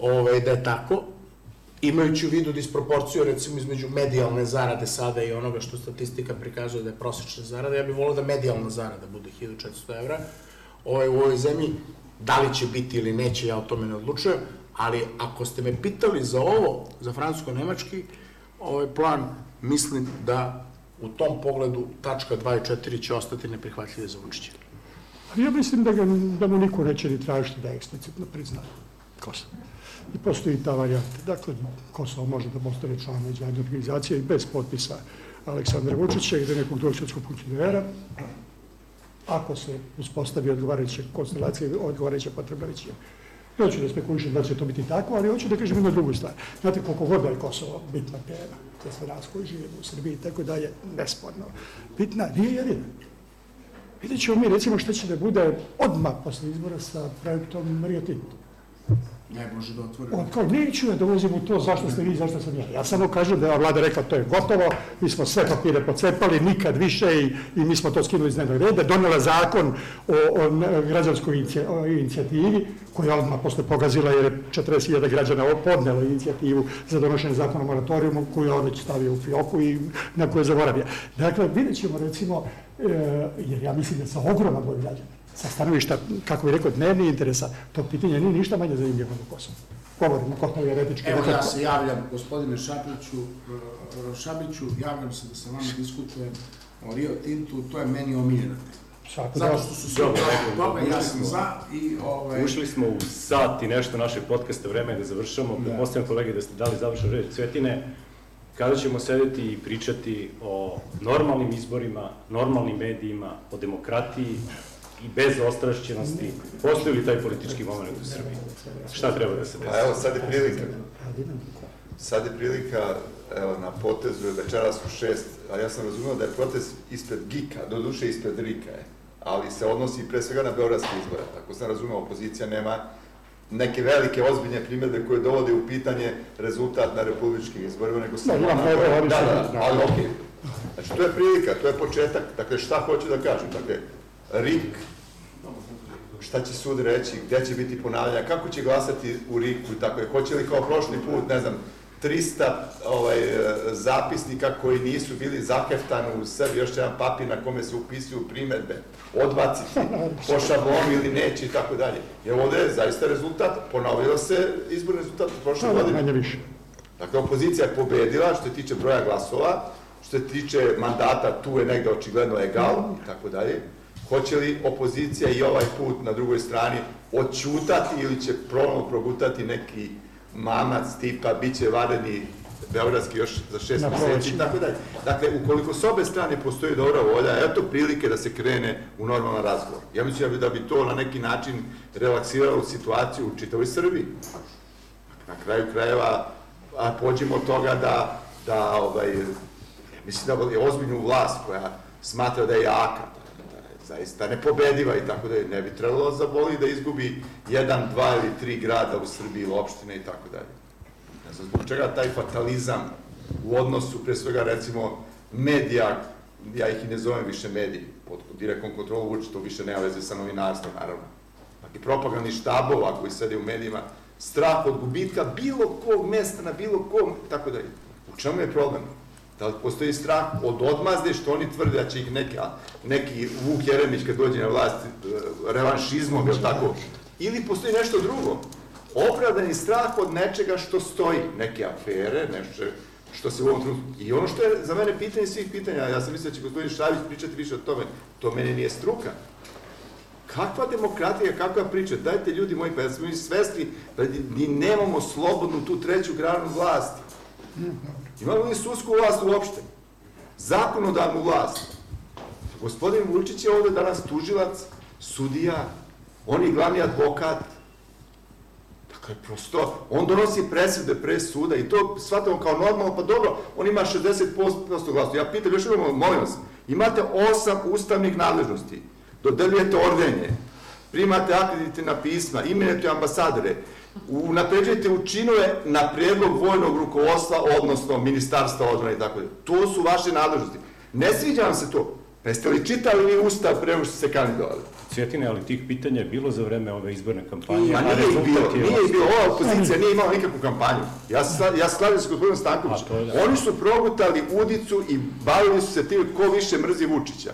ovaj, da je tako, imajući u vidu disproporciju recimo između medijalne zarade sada i onoga što statistika prikazuje da je prosečna zarada, ja bih volao da medijalna zarada bude 1400 evra ovaj, u ovoj zemlji, da li će biti ili neće, ja o tome ne odlučujem, ali ako ste me pitali za ovo, za francusko-nemački ovaj plan, mislim da u tom pogledu tačka 2 i 4 će ostati neprihvatljive za Vučića. Ja mislim da, ga, da mu niko neće ni tražiti da eksplicitno prizna Kosovo. I postoji ta varijanta. Dakle, Kosovo može da postane član međunarodne organizacije i bez potpisa Aleksandra Vučića ili nekog drugog svetskog funkcionera, ako se uspostavi odgovarajuće konstelacije, odgovarajuća potreba većine. Neću da spekulišem da će to biti tako, ali hoću da kažem jednu drugu stvar. Znate, koliko god da je Kosovo bitna tema, za sve nas koji živimo u Srbiji i tako dalje, nesporno. Bitna, nije jedina. Vidjet ćemo mi, recimo, šta će da bude odmah posle izbora sa projektom Rio Tinto. Ne može da otvori. On kao, neću ja da ulazim u to zašto ste vi, zašto sam ja. Ja samo kažem da je vlada rekla to je gotovo, mi smo sve papire pocepali, nikad više i, i mi smo to skinuli iz dnevnog reda, donela zakon o, o građanskoj inicijativi, koja je odmah posle pogazila jer je 40.000 građana podnelo inicijativu za donošenje zakona o moratorijumu koju je već stavio u fioku i na koje zaboravlja. Dakle, vidjet ćemo recimo, e, jer ja mislim da sa ogromna broj građana, sa stanovišta, kako bih rekao, dnevni interesa, to pitanje nije ništa manje zanimljivo na Kosovo. Govorimo kao teoretički. Evo dakle, ja se javljam, gospodine Šapiću, e, Šabiću, javljam se da sa vama diskutujem o Rio Tintu, to je meni omiljena tema. Svako Zato što su svi toga, ja sam za i ovaj... Ušli smo u sat i nešto našeg podcasta, vreme je da završamo. Da. Pretpostavljam kolege da ste dali završen reč Cvetine. Kada ćemo sedeti i pričati o normalnim izborima, normalnim medijima, o demokratiji i bez ostrašćenosti, postoji li taj politički moment u Srbiji? Šta treba da se Pa desi? evo, sad je prilika. Sad je prilika, evo, na potezu je večeras u šest, a ja sam razumio da je protest ispred Gika, do duše ispred Rika je, ali se odnosi pre svega na beogradske izbore. Tako sam razumio, opozicija nema neke velike, ozbiljne primjedbe koje dovode u pitanje rezultat na republičkim izborima, nego samo... mnogo, oni da, da, da, ali okej. Znači, to je prilika, to je početak. Dakle, šta hoću da kažem? Dakle, RIK, šta će sud reći, gde će biti ponavljanja, kako će glasati u RIK-u i tako je. Hoće li kao prošli put, ne znam, 300 ovaj, e, zapisnika koji nisu bili zaheftani u sebi, još jedan papir na kome se upisuju primetbe, odbaciti po šablonu ili neće i tako dalje. Jer ovde je zaista rezultat, ponovio se izborni rezultat u prošle da, godine. manje više. Dakle, opozicija je pobedila što se tiče broja glasova, što se tiče mandata, tu je negde očigledno egal i tako dalje. Hoće li opozicija i ovaj put na drugoj strani odćutati ili će ponovno progutati neki mamac tipa bit će vanredni Beogradski još za šest meseci i tako dalje. Dakle, ukoliko s obe strane postoji dobra volja, eto prilike da se krene u normalan razgovor. Ja mislim da bi, to na neki način relaksiralo situaciju u čitavoj Srbiji na kraju krajeva a, pođemo od toga da, da ovaj, mislim da je ozbiljnu vlast koja smatra da je jaka, zaista nepobediva i tako da je ne bi trebalo da zaboli da izgubi jedan, dva ili tri grada u Srbiji ili opštine i tako dalje. Ne znam zbog čega taj fatalizam u odnosu, pre svega, recimo, medija, ja ih i ne zovem više mediji, pod direktnom kontrolu Vučića, to više nema veze sa novinarstvom, naravno. Dakle, propagandni štabova koji sede u medijima, strah od gubitka bilo kog mesta na bilo kom, tako da U čemu je problem? Da li postoji strah od odmazde što oni tvrde da će ih neka, neki Vuk Jeremić kad dođe na vlast e, revanšizmom, je tako? Ili postoji nešto drugo? Opravdani strah od nečega što stoji, neke afere, nešto što se u ovom trenutku... I ono što je za mene pitanje svih pitanja, ja sam mislio da će gospodin Šavić pričati više o tome, to mene nije struka. Kakva demokratija, kakva priča? Dajte ljudi moji, pa ja smo mi svesni da nemamo slobodnu tu treću granu vlasti. Imamo li sudsku vlast uopšte? Zakonodavnu vlast. Gospodin Vučić je ovde danas tužilac, sudija, on je glavni advokat. Dakle, prosto, on donosi presude pre suda i to shvatamo kao normalno, pa dobro, on ima 60% glasno. Ja pitam, još imamo, molim vas, imate osam ustavnih nadležnosti, dodeljujete ordenje, primate akreditivna pisma, imenujete ambasadore, unapređujete učinove na predlog vojnog rukovodstva, odnosno ministarstva odbrane i tako da. To su vaše nadležnosti. Ne sviđa vam se to. Pa jeste li čitali vi ustav pre što ste kandidovali? Cvjetine, ali tih pitanja je bilo za vreme ove izborne kampanje. Ma nije ih rezultat bilo, je nije ih ovako. bilo, ova opozicija nije imala nikakvu kampanju. Ja se, sla- ja se slažem sa gospodinom Stankovićem. Da. Oni su progutali udicu i bavili su se tim ko više mrzi Vučića.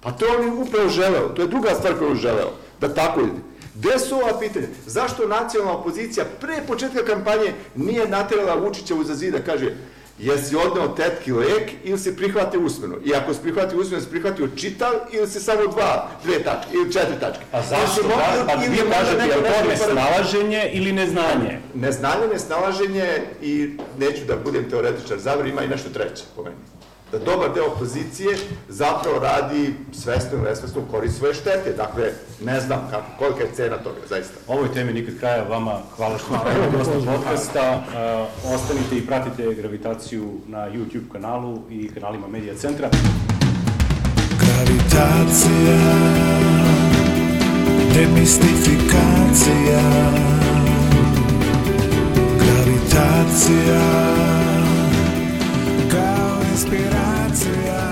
Pa to je on upravo želeo, to je druga stvar koju je želeo, da tako ide. Gde su ova pitanja? Zašto nacionalna opozicija pre početka kampanje nije naterala Vučića uza zid da kaže jesi odneo tetki lek ili si prihvatio usmeno? I ako si prihvatio usmeno, si prihvatio čitav ili si samo dva, dve tačke ili četiri tačke? A zašto? Si mo- Da, pa vi možda kažete, je to pored- nesnalaženje ili neznanje? Neznanje, nesnalaženje i neću da budem teoretičar zavr, ima i nešto treće po meni. Da dobar deo opozicije zapravo radi svesno ili nesvesno korist svoje štete. Dakle, ne znam kako, kolika je cena toga, zaista. Ovoj temi nikad kraja vama hvala što ste bili gosta podcasta. Uh, ostanite i pratite gravitaciju na YouTube kanalu i kanalima Medija centra. Gravitacija Demistifikacija Gravitacija Kao inspiracija